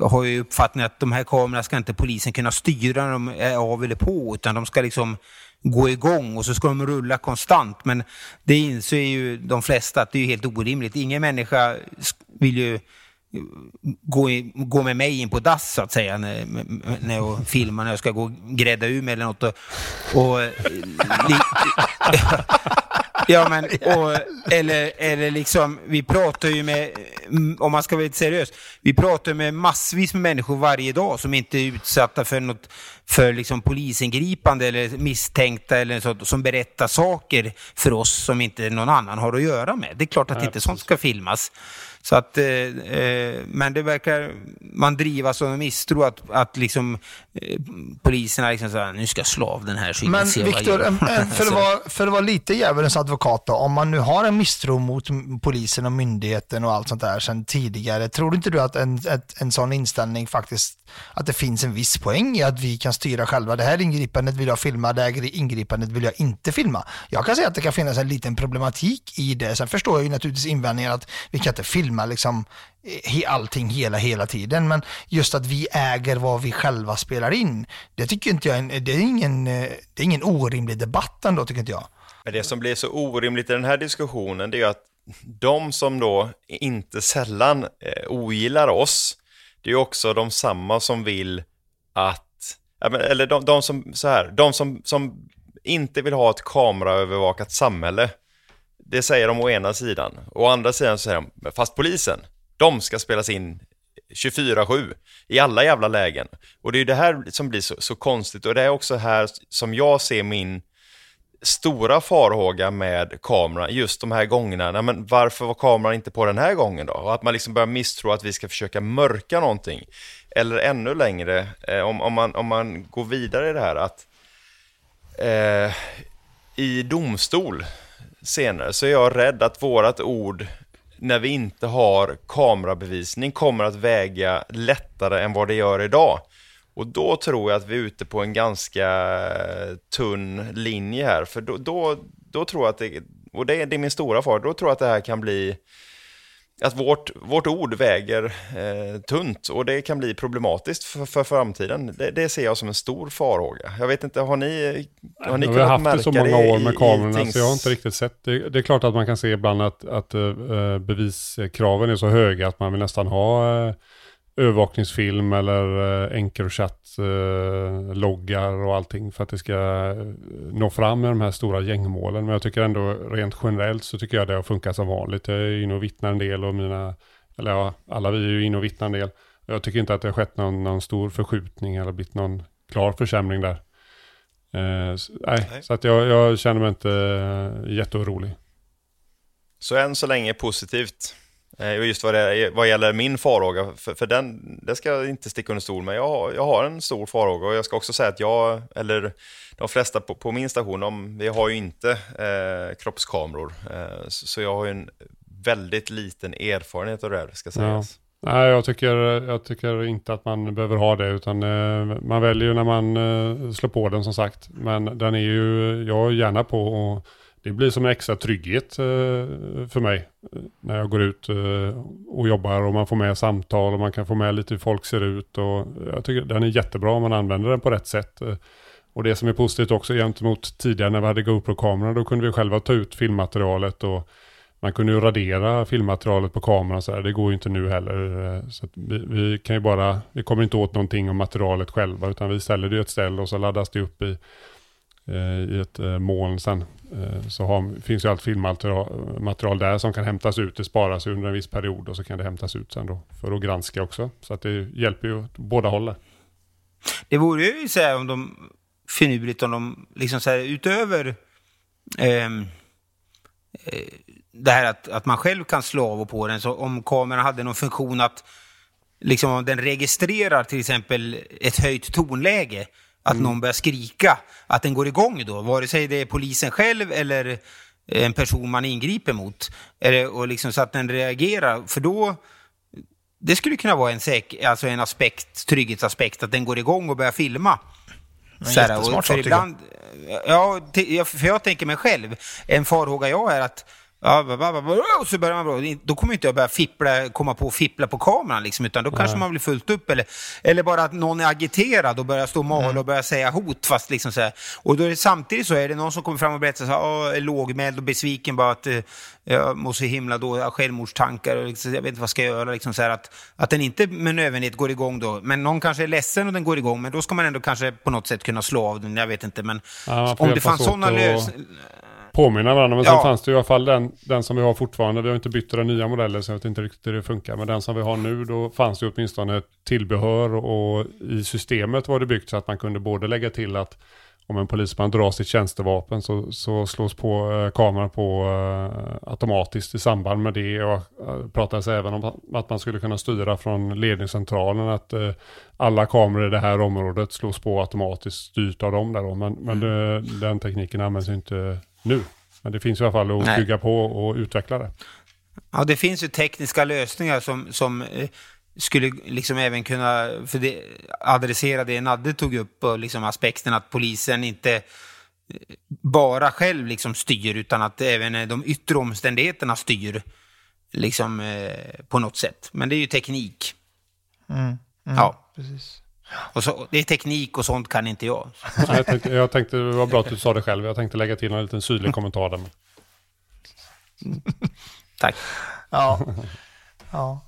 har ju uppfattningen att de här kamerorna ska inte polisen kunna styra när de är av eller på, utan de ska liksom gå igång och så ska de rulla konstant. Men det inser ju de flesta att det är helt orimligt. Ingen människa vill ju gå, i, gå med mig in på dass så att säga när, när jag filmar när jag ska gå och grädda ur mig eller något. Och, och li, Ja, men, och, eller, eller liksom, vi pratar ju med, om man ska vara lite seriös, vi pratar med massvis med människor varje dag som inte är utsatta för något, för liksom polisingripande eller misstänkta eller så, som berättar saker för oss som inte någon annan har att göra med. Det är klart att ja, inte sånt ska filmas. Så att, eh, eh, men det verkar man drivas av misstro att, att liksom, eh, poliserna liksom så nu ska slav den här Men Viktor, för, att vara, för att vara lite djävulens advokat då, om man nu har en misstro mot polisen och myndigheten och allt sånt där sedan tidigare, tror inte du att en, ett, en sån inställning faktiskt, att det finns en viss poäng i att vi kan styra själva, det här ingripandet vill jag filma, det här ingripandet vill jag inte filma. Jag kan säga att det kan finnas en liten problematik i det, sen förstår jag ju naturligtvis invändningen att vi kan inte filma filma liksom allting hela, hela tiden. Men just att vi äger vad vi själva spelar in, det tycker inte jag, det är ingen, det är ingen orimlig debatt ändå, tycker inte jag. Men det som blir så orimligt i den här diskussionen, det är ju att de som då inte sällan eh, ogillar oss, det är ju också de samma som vill att, eller de, de som, så här, de som, som inte vill ha ett kameraövervakat samhälle, det säger de å ena sidan. Å andra sidan så säger de, fast polisen, de ska spelas in 24-7 i alla jävla lägen. Och det är det här som blir så, så, konstigt och det är också här som jag ser min stora farhåga med kameran just de här gångerna. Nej, men varför var kameran inte på den här gången då? Och att man liksom börjar misstro att vi ska försöka mörka någonting. Eller ännu längre, eh, om, om, man, om man går vidare i det här att eh, i domstol senare så är jag rädd att vårat ord när vi inte har kamerabevisning kommer att väga lättare än vad det gör idag. Och då tror jag att vi är ute på en ganska eh, tunn linje här, för då, då, då tror jag att det, och det är, det är min stora fara, då tror jag att det här kan bli att vårt, vårt ord väger eh, tunt och det kan bli problematiskt för, för framtiden. Det, det, ser jag som en stor farhåga. Jag vet inte, har ni, har ni kunnat märka det? Vi har haft det så många år med kamerorna tings... så jag har inte riktigt sett det. Det är klart att man kan se ibland att, att uh, beviskraven är så höga att man vill nästan ha uh, övervakningsfilm eller eh, Encrochat-loggar och allting för att det ska eh, nå fram med de här stora gängmålen. Men jag tycker ändå rent generellt så tycker jag det har funkat som vanligt. Jag är inne och vittnar en del och mina, eller ja, alla vi är ju inne och vittnar en del. Jag tycker inte att det har skett någon, någon stor förskjutning eller blivit någon klar försämring där. Eh, så, nej, Nej. så att jag, jag känner mig inte eh, jätteorolig. Så än så länge positivt. Eh, och Just vad, det, vad gäller min farhåga, för, för den, det ska jag inte sticka under stol med. Jag, har- jag har en stor farhåga och jag ska också säga att jag, eller de flesta på, på min station, de, vi har ju inte eh, kroppskameror. Eh, så, så jag har ju en väldigt liten erfarenhet av det här, ska sägas. Nej, jag tycker, jag tycker inte att man behöver ha det, utan eh, man väljer ju när man eh, slår på den som sagt. Men den är ju, jag är gärna på och det blir som en extra trygghet eh, för mig när jag går ut eh, och jobbar och man får med samtal och man kan få med lite hur folk ser ut och jag tycker den är jättebra om man använder den på rätt sätt. Eh, och det som är positivt också gentemot tidigare när vi hade GoPro-kameror, då kunde vi själva ta ut filmmaterialet och man kunde ju radera filmmaterialet på kameran så här. Det går ju inte nu heller. Eh, så att vi, vi kan ju bara, vi kommer inte åt någonting om materialet själva utan vi ställer det i ett ställe och så laddas det upp i, Eh, i ett eh, moln sen. Eh, Så har, finns ju allt filmmaterial där som kan hämtas ut. Det sparas under en viss period och så kan det hämtas ut sen då för att granska också. Så att det hjälper ju åt båda hållen. Det vore ju så här om de finurligt om de liksom så här utöver ehm, eh, det här att, att man själv kan slå av och på den, så om kameran hade någon funktion att liksom om den registrerar till exempel ett höjt tonläge, att någon börjar skrika, att den går igång då, vare sig det är polisen själv eller en person man ingriper mot. Eller, och liksom så att den reagerar, för då det skulle kunna vara en, säk, alltså en aspekt, trygghetsaspekt, att den går igång och börjar filma. Så här, och för ibland, ja, te- ja, för jag tänker mig själv, en farhåga jag är att Och så börjar man bra. Då kommer inte jag börja fippla, komma på att fippla på kameran, liksom, utan då kanske man blir fullt upp. Eller, eller bara att någon är agiterad och börjar stå och mala och börjar säga hot. Fast liksom så här. Och då är det, samtidigt så är det någon som kommer fram och berättar så här, "Åh, är lågmäld och besviken bara att eh, jag mår så himla då, självmordstankar och liksom, jag vet inte vad ska jag göra. Liksom så här, att, att den inte med nödvändighet går igång då. Men någon kanske är ledsen och den går igång, men då ska man ändå kanske på något sätt kunna slå av den. Jag vet inte, men Ja, om det fanns sådana och- lösningar... påminna varandra. Men sen Ja. fanns det i alla fall den, den som vi har fortfarande. Vi har inte bytt den nya modellen så jag vet inte riktigt hur det funkar. Men den som vi har nu, då fanns det åtminstone tillbehör och i systemet var det byggt så att man kunde både lägga till att om en polisman drar sitt tjänstevapen så, så slås på eh, kameran på eh, automatiskt i samband med det. Och eh, pratades även om att man skulle kunna styra från ledningscentralen att eh, alla kameror i det här området slås på automatiskt styrt av dem där då. Men, men det, den tekniken används inte nu. Men det finns i alla fall att Nej. bygga på och utveckla det. Ja, det finns ju tekniska lösningar som, som eh, skulle liksom även kunna för det, adressera det Nadde tog upp och liksom aspekten att polisen inte eh, bara själv liksom styr utan att även eh, de yttre omständigheterna styr liksom eh, på något sätt. Men det är ju teknik. Mm, ja. Precis. Och så, det är teknik och sånt kan inte jag. Ja, Jag tänkte, jag tänkte, det var bra att du sa det själv. Jag tänkte lägga till en liten syrlig kommentar där. Tack. Ja. ja.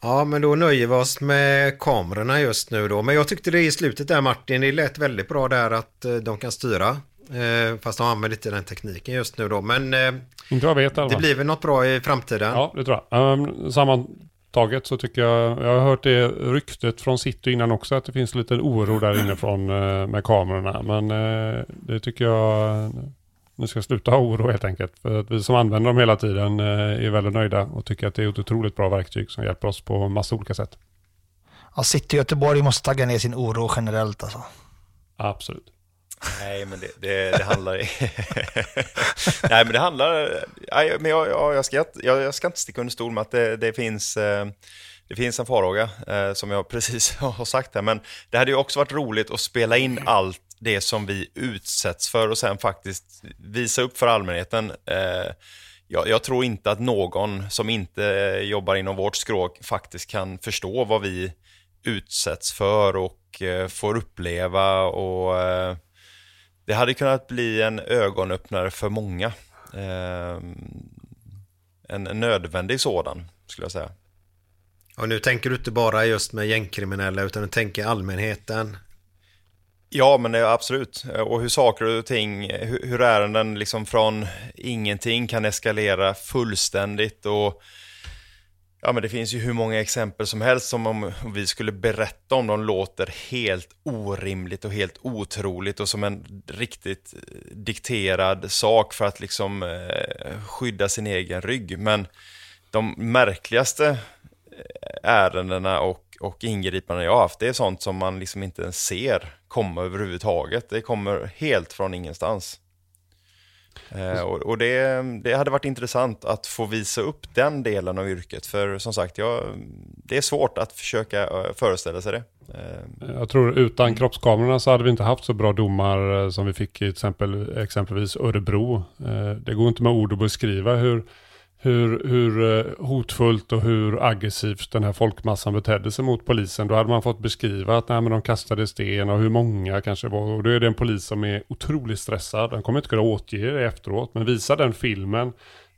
Ja, men då nöjer vi oss med kamerorna just nu då. Men jag tyckte det i slutet där Martin, det lät väldigt bra där att eh, de kan styra. Eh, fast de använder inte den tekniken just nu då. Men eh, Inte jag vet det blir väl något bra i framtiden. Ja, det tror jag. Um, sammantaget så tycker jag, jag har hört det ryktet från City innan också, att det finns lite oro där inne från eh, med kamerorna. Men eh, det tycker jag, nu ska sluta ha oro helt enkelt. För att vi som använder dem hela tiden eh, är väldigt nöjda och tycker att det är ett otroligt bra verktyg som hjälper oss på massa olika sätt. ja, City Göteborg måste tagga ner sin oro generellt alltså. Absolut. Nej, men det, det, det handlar... Nej, men det handlar... Nej, men jag, jag, jag, ska, jag, jag ska inte sticka under stol med att det, det finns... eh, Det finns en farhåga, eh, som jag precis har sagt här, men det hade ju också varit roligt att spela in allt det som vi utsätts för och sen faktiskt visa upp för allmänheten. Eh, Jag, jag tror inte att någon som inte jobbar inom vårt skråk faktiskt kan förstå vad vi utsätts för och eh, får uppleva och eh, det hade kunnat bli en ögonöppnare för många. Eh, en, nödvändig sådan, skulle jag säga. Och nu tänker du inte bara just med gängkriminella utan du tänker allmänheten. Ja, men det, absolut. Och hur saker och ting, hur, hur ärenden liksom från ingenting kan eskalera fullständigt och Ja men det finns ju hur många exempel som helst som om vi skulle berätta om de låter helt orimligt och helt otroligt och som en riktigt eh, dikterad sak för att liksom eh, skydda sin egen rygg. Men de märkligaste eh, ärendena och, och ingripanden jag har haft, det är sånt som man liksom inte ens ser komma överhuvudtaget. Det kommer helt från ingenstans. Eh, och, och det, det, hade varit intressant att få visa upp den delen av yrket. För som sagt, jag, det är svårt att försöka eh, föreställa sig det. Eh. Jag tror utan kroppskamerorna så hade vi inte haft så bra domar eh, som vi fick i exempel, exempelvis Örebro. Eh, det går inte med ord att beskriva hur hur, hur eh, hotfullt och hur aggressivt den här folkmassan betedde sig mot polisen. Då hade man fått beskriva att nej, men de kastade sten och hur många kanske var. Och då är det en polis som är otroligt stressad. Den kommer inte kunna återge det efteråt. Men visa den filmen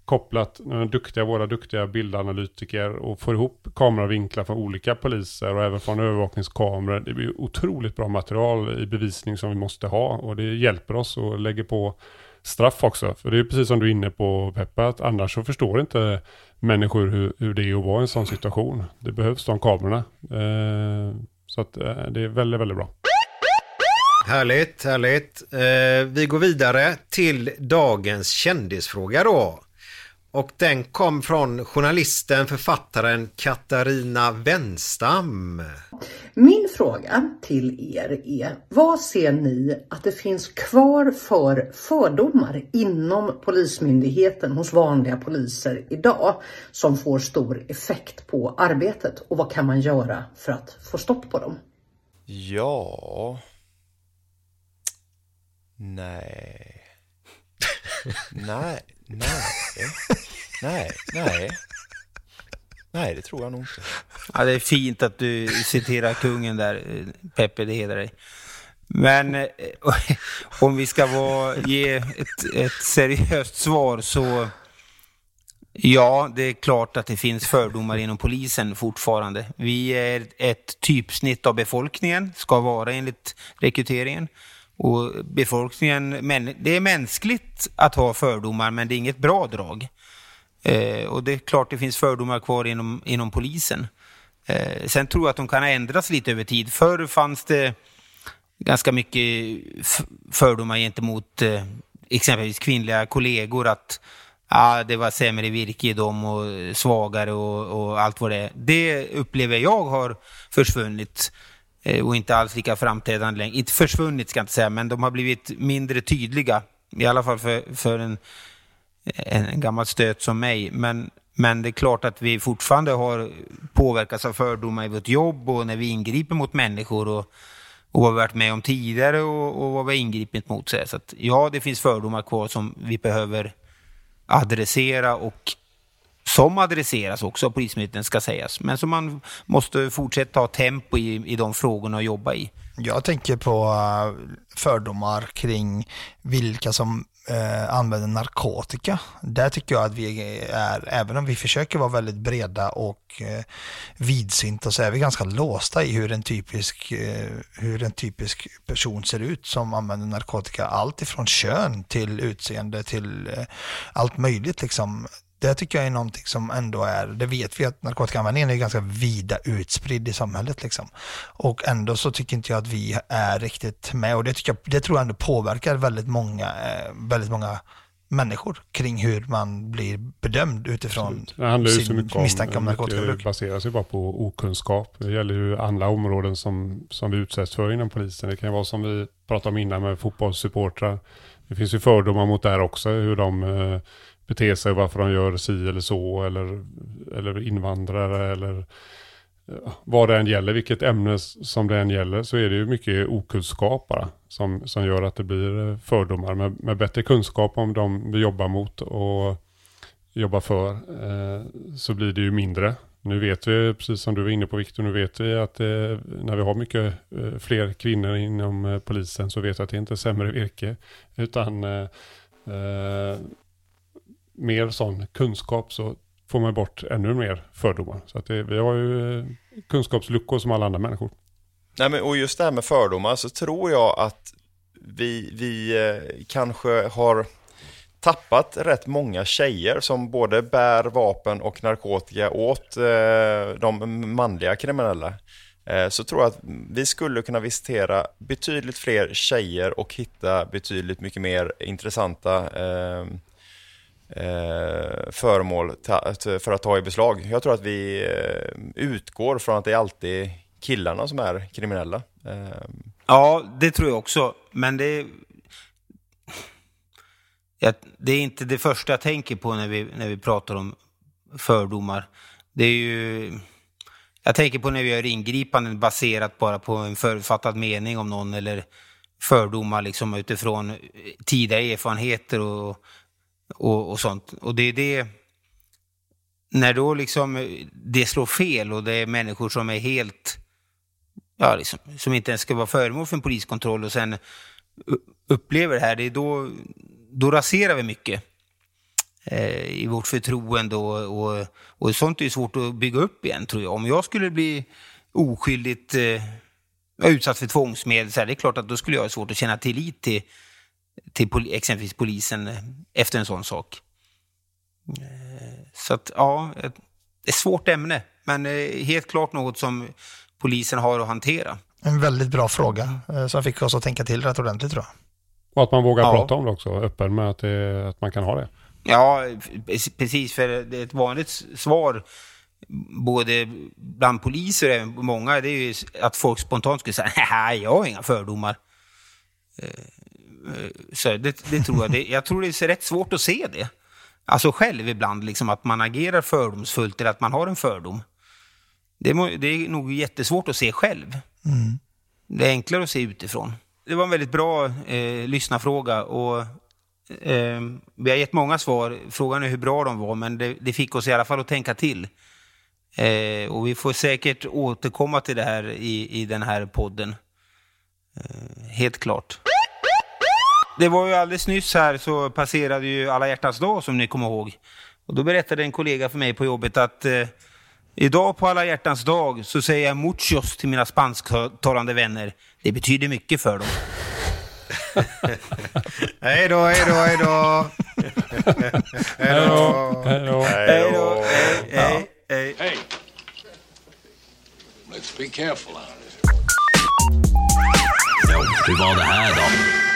kopplat med duktiga, våra duktiga bildanalytiker och får ihop kameravinklar från olika poliser och även från övervakningskameror. Det blir otroligt bra material i bevisning som vi måste ha och det hjälper oss och lägger på straff också. För det är precis som du är inne på Peppa, att annars så förstår inte människor hur, hur det är att vara i en sån situation. Det behövs de kamerorna. Eh, så att eh, det är väldigt, väldigt bra. Härligt, härligt. Eh, vi går vidare till dagens kändisfråga då. Och den kom från journalisten, författaren Katarina Wenstam. Min fråga till er är, vad ser ni att det finns kvar för fördomar inom Polismyndigheten hos vanliga poliser idag som får stor effekt på arbetet och vad kan man göra för att få stopp på dem? Ja... Nej. nej, nej. Nej, nej. Nej, det tror jag nog inte. Ja, det är fint att du citerar kungen där, Peppe, det hedrar dig. Men eh, om vi ska vara, ge ett, ett seriöst svar så Ja, det är klart att det finns fördomar inom polisen fortfarande. Vi är ett typsnitt av befolkningen, ska vara enligt rekryteringen. Och befolkningen, det är mänskligt att ha fördomar, men det är inget bra drag. Eh, och det är klart det finns fördomar kvar inom, inom polisen. Eh, sen tror jag att de kan ändras lite över tid. Förr fanns det ganska mycket fördomar gentemot eh, exempelvis kvinnliga kollegor. Att ah, det var sämre virke i dem och svagare och, och allt vad det är. Det upplever jag har försvunnit Eh, och inte alls lika framträdande längre. Inte försvunnit ska jag inte säga, men de har blivit mindre tydliga. I alla fall för, för en en gammal stöt som mig. Men, men det är klart att vi fortfarande har påverkats av fördomar i vårt jobb och när vi ingriper mot människor och, och vad vi varit med om tidigare och, och vad vi har ingripit mot. Så att, ja, det finns fördomar kvar som vi behöver adressera och som adresseras också av Polismyndigheten ska sägas. Men som man måste fortsätta ha tempo i, i de frågorna och jobba i. Jag tänker på uh, fördomar kring vilka som eh, använder narkotika. Där tycker jag att vi är, även om vi försöker vara väldigt breda och eh, vidsynta så är vi ganska låsta i hur en typisk, eh, hur en typisk person ser ut som använder narkotika. Allt ifrån kön till utseende till eh, allt möjligt liksom det tycker jag är någonting som ändå är, det vet vi att narkotikaanvändningen är ganska vida utspridd i samhället liksom. Och ändå så tycker inte jag att vi är riktigt med och det, tycker jag, det tror jag ändå påverkar väldigt många, eh, väldigt många människor kring hur man blir bedömd utifrån sin misstanke om narkotikabruk. Det baseras ju bara på okunskap. Det gäller ju andra områden som, som vi utsätts för inom polisen. Det kan vara som vi pratade om innan med fotbollssupportrar. Det finns ju fördomar mot det här också, hur de bete beter sig, varför de gör si eller så, eller, eller invandrare, eller vad det än gäller, vilket ämne som det än gäller, så är det ju mycket okunskap bara, som, som gör att det blir eh, fördomar. Med, med bättre kunskap om de vi jobbar mot och jobbar för, eh, så blir det ju mindre. Nu vet vi, precis som du var inne på Viktor, nu vet vi att eh, när vi har mycket eh, fler kvinnor inom eh, polisen så vet vi att det inte är sämre virke, utan eh, eh, mer sån kunskap så får man bort ännu mer fördomar. Så att det, vi har ju eh, kunskapsluckor som alla andra människor. Nej, men, och just det här med fördomar så tror jag att vi, vi eh, kanske har tappat rätt många tjejer som både bär vapen och narkotika åt eh, de manliga kriminella. Eh, så tror jag att vi skulle kunna visitera betydligt fler tjejer och hitta betydligt mycket mer intressanta eh, eh, föremål för att ta i beslag. Jag tror att vi eh, utgår från att det är alltid killarna som är kriminella. Eh, Ja, det tror jag också. Men det, ja, det är inte det första jag tänker på när vi, när vi pratar om fördomar. Det är ju... Jag tänker på när vi gör ingripanden baserat bara på en förutfattad mening om någon eller fördomar liksom utifrån tidigare erfarenheter och, och, och sånt. Och det är det... När då liksom eh, det slår fel och det är människor som är helt ja, liksom, som inte ens ska vara föremål för en poliskontroll och sen eh, upplever det här, det är då, då raserar vi mycket eh, i vårt förtroende och, och, och sånt är ju svårt att bygga upp igen tror jag. Om jag skulle bli oskyldigt eh, utsatt för tvångsmedel, så här, det är klart att då skulle jag ha svårt att känna tillit till, till pol exempelvis polisen efter en sån sak. Eh, så att ja, det är ett svårt ämne, men eh, helt klart något som polisen har att hantera. En väldigt bra fråga eh, som fick oss att tänka till rätt ordentligt tror jag. Och att man vågar Ja. prata om det också, öppen med att, det, att man kan ha det. Ja, precis. För det är ett vanligt svar, både bland poliser och även många, det är ju att folk spontant skulle säga nej, jag har inga fördomar. Eh, Så det, det tror jag. Det, jag tror det är rätt svårt att se det. Alltså själv ibland, liksom att man agerar fördomsfullt eller att man har en fördom. Det, det är nog jättesvårt att se själv. Det är enklare att se utifrån. Det var en väldigt bra eh, lyssnarfråga och eh, vi har gett många svar. Frågan är hur bra de var, men det, det fick oss i alla fall att tänka till. Eh, och vi får säkert återkomma till det här i, i den här podden. Eh, helt klart. Det var ju alldeles nyss här så passerade ju alla hjärtans dag som ni kommer ihåg. Och då berättade en kollega för mig på jobbet att eh, idag på alla hjärtans dag så säger jag muchos till mina spansktalande vänner. Det betyder mycket för dem. Hej då, hej då, hej då. Hej då. Hej då. Hej då. Hej, hej. Hey. Let's be careful out Jo, hur var det här då?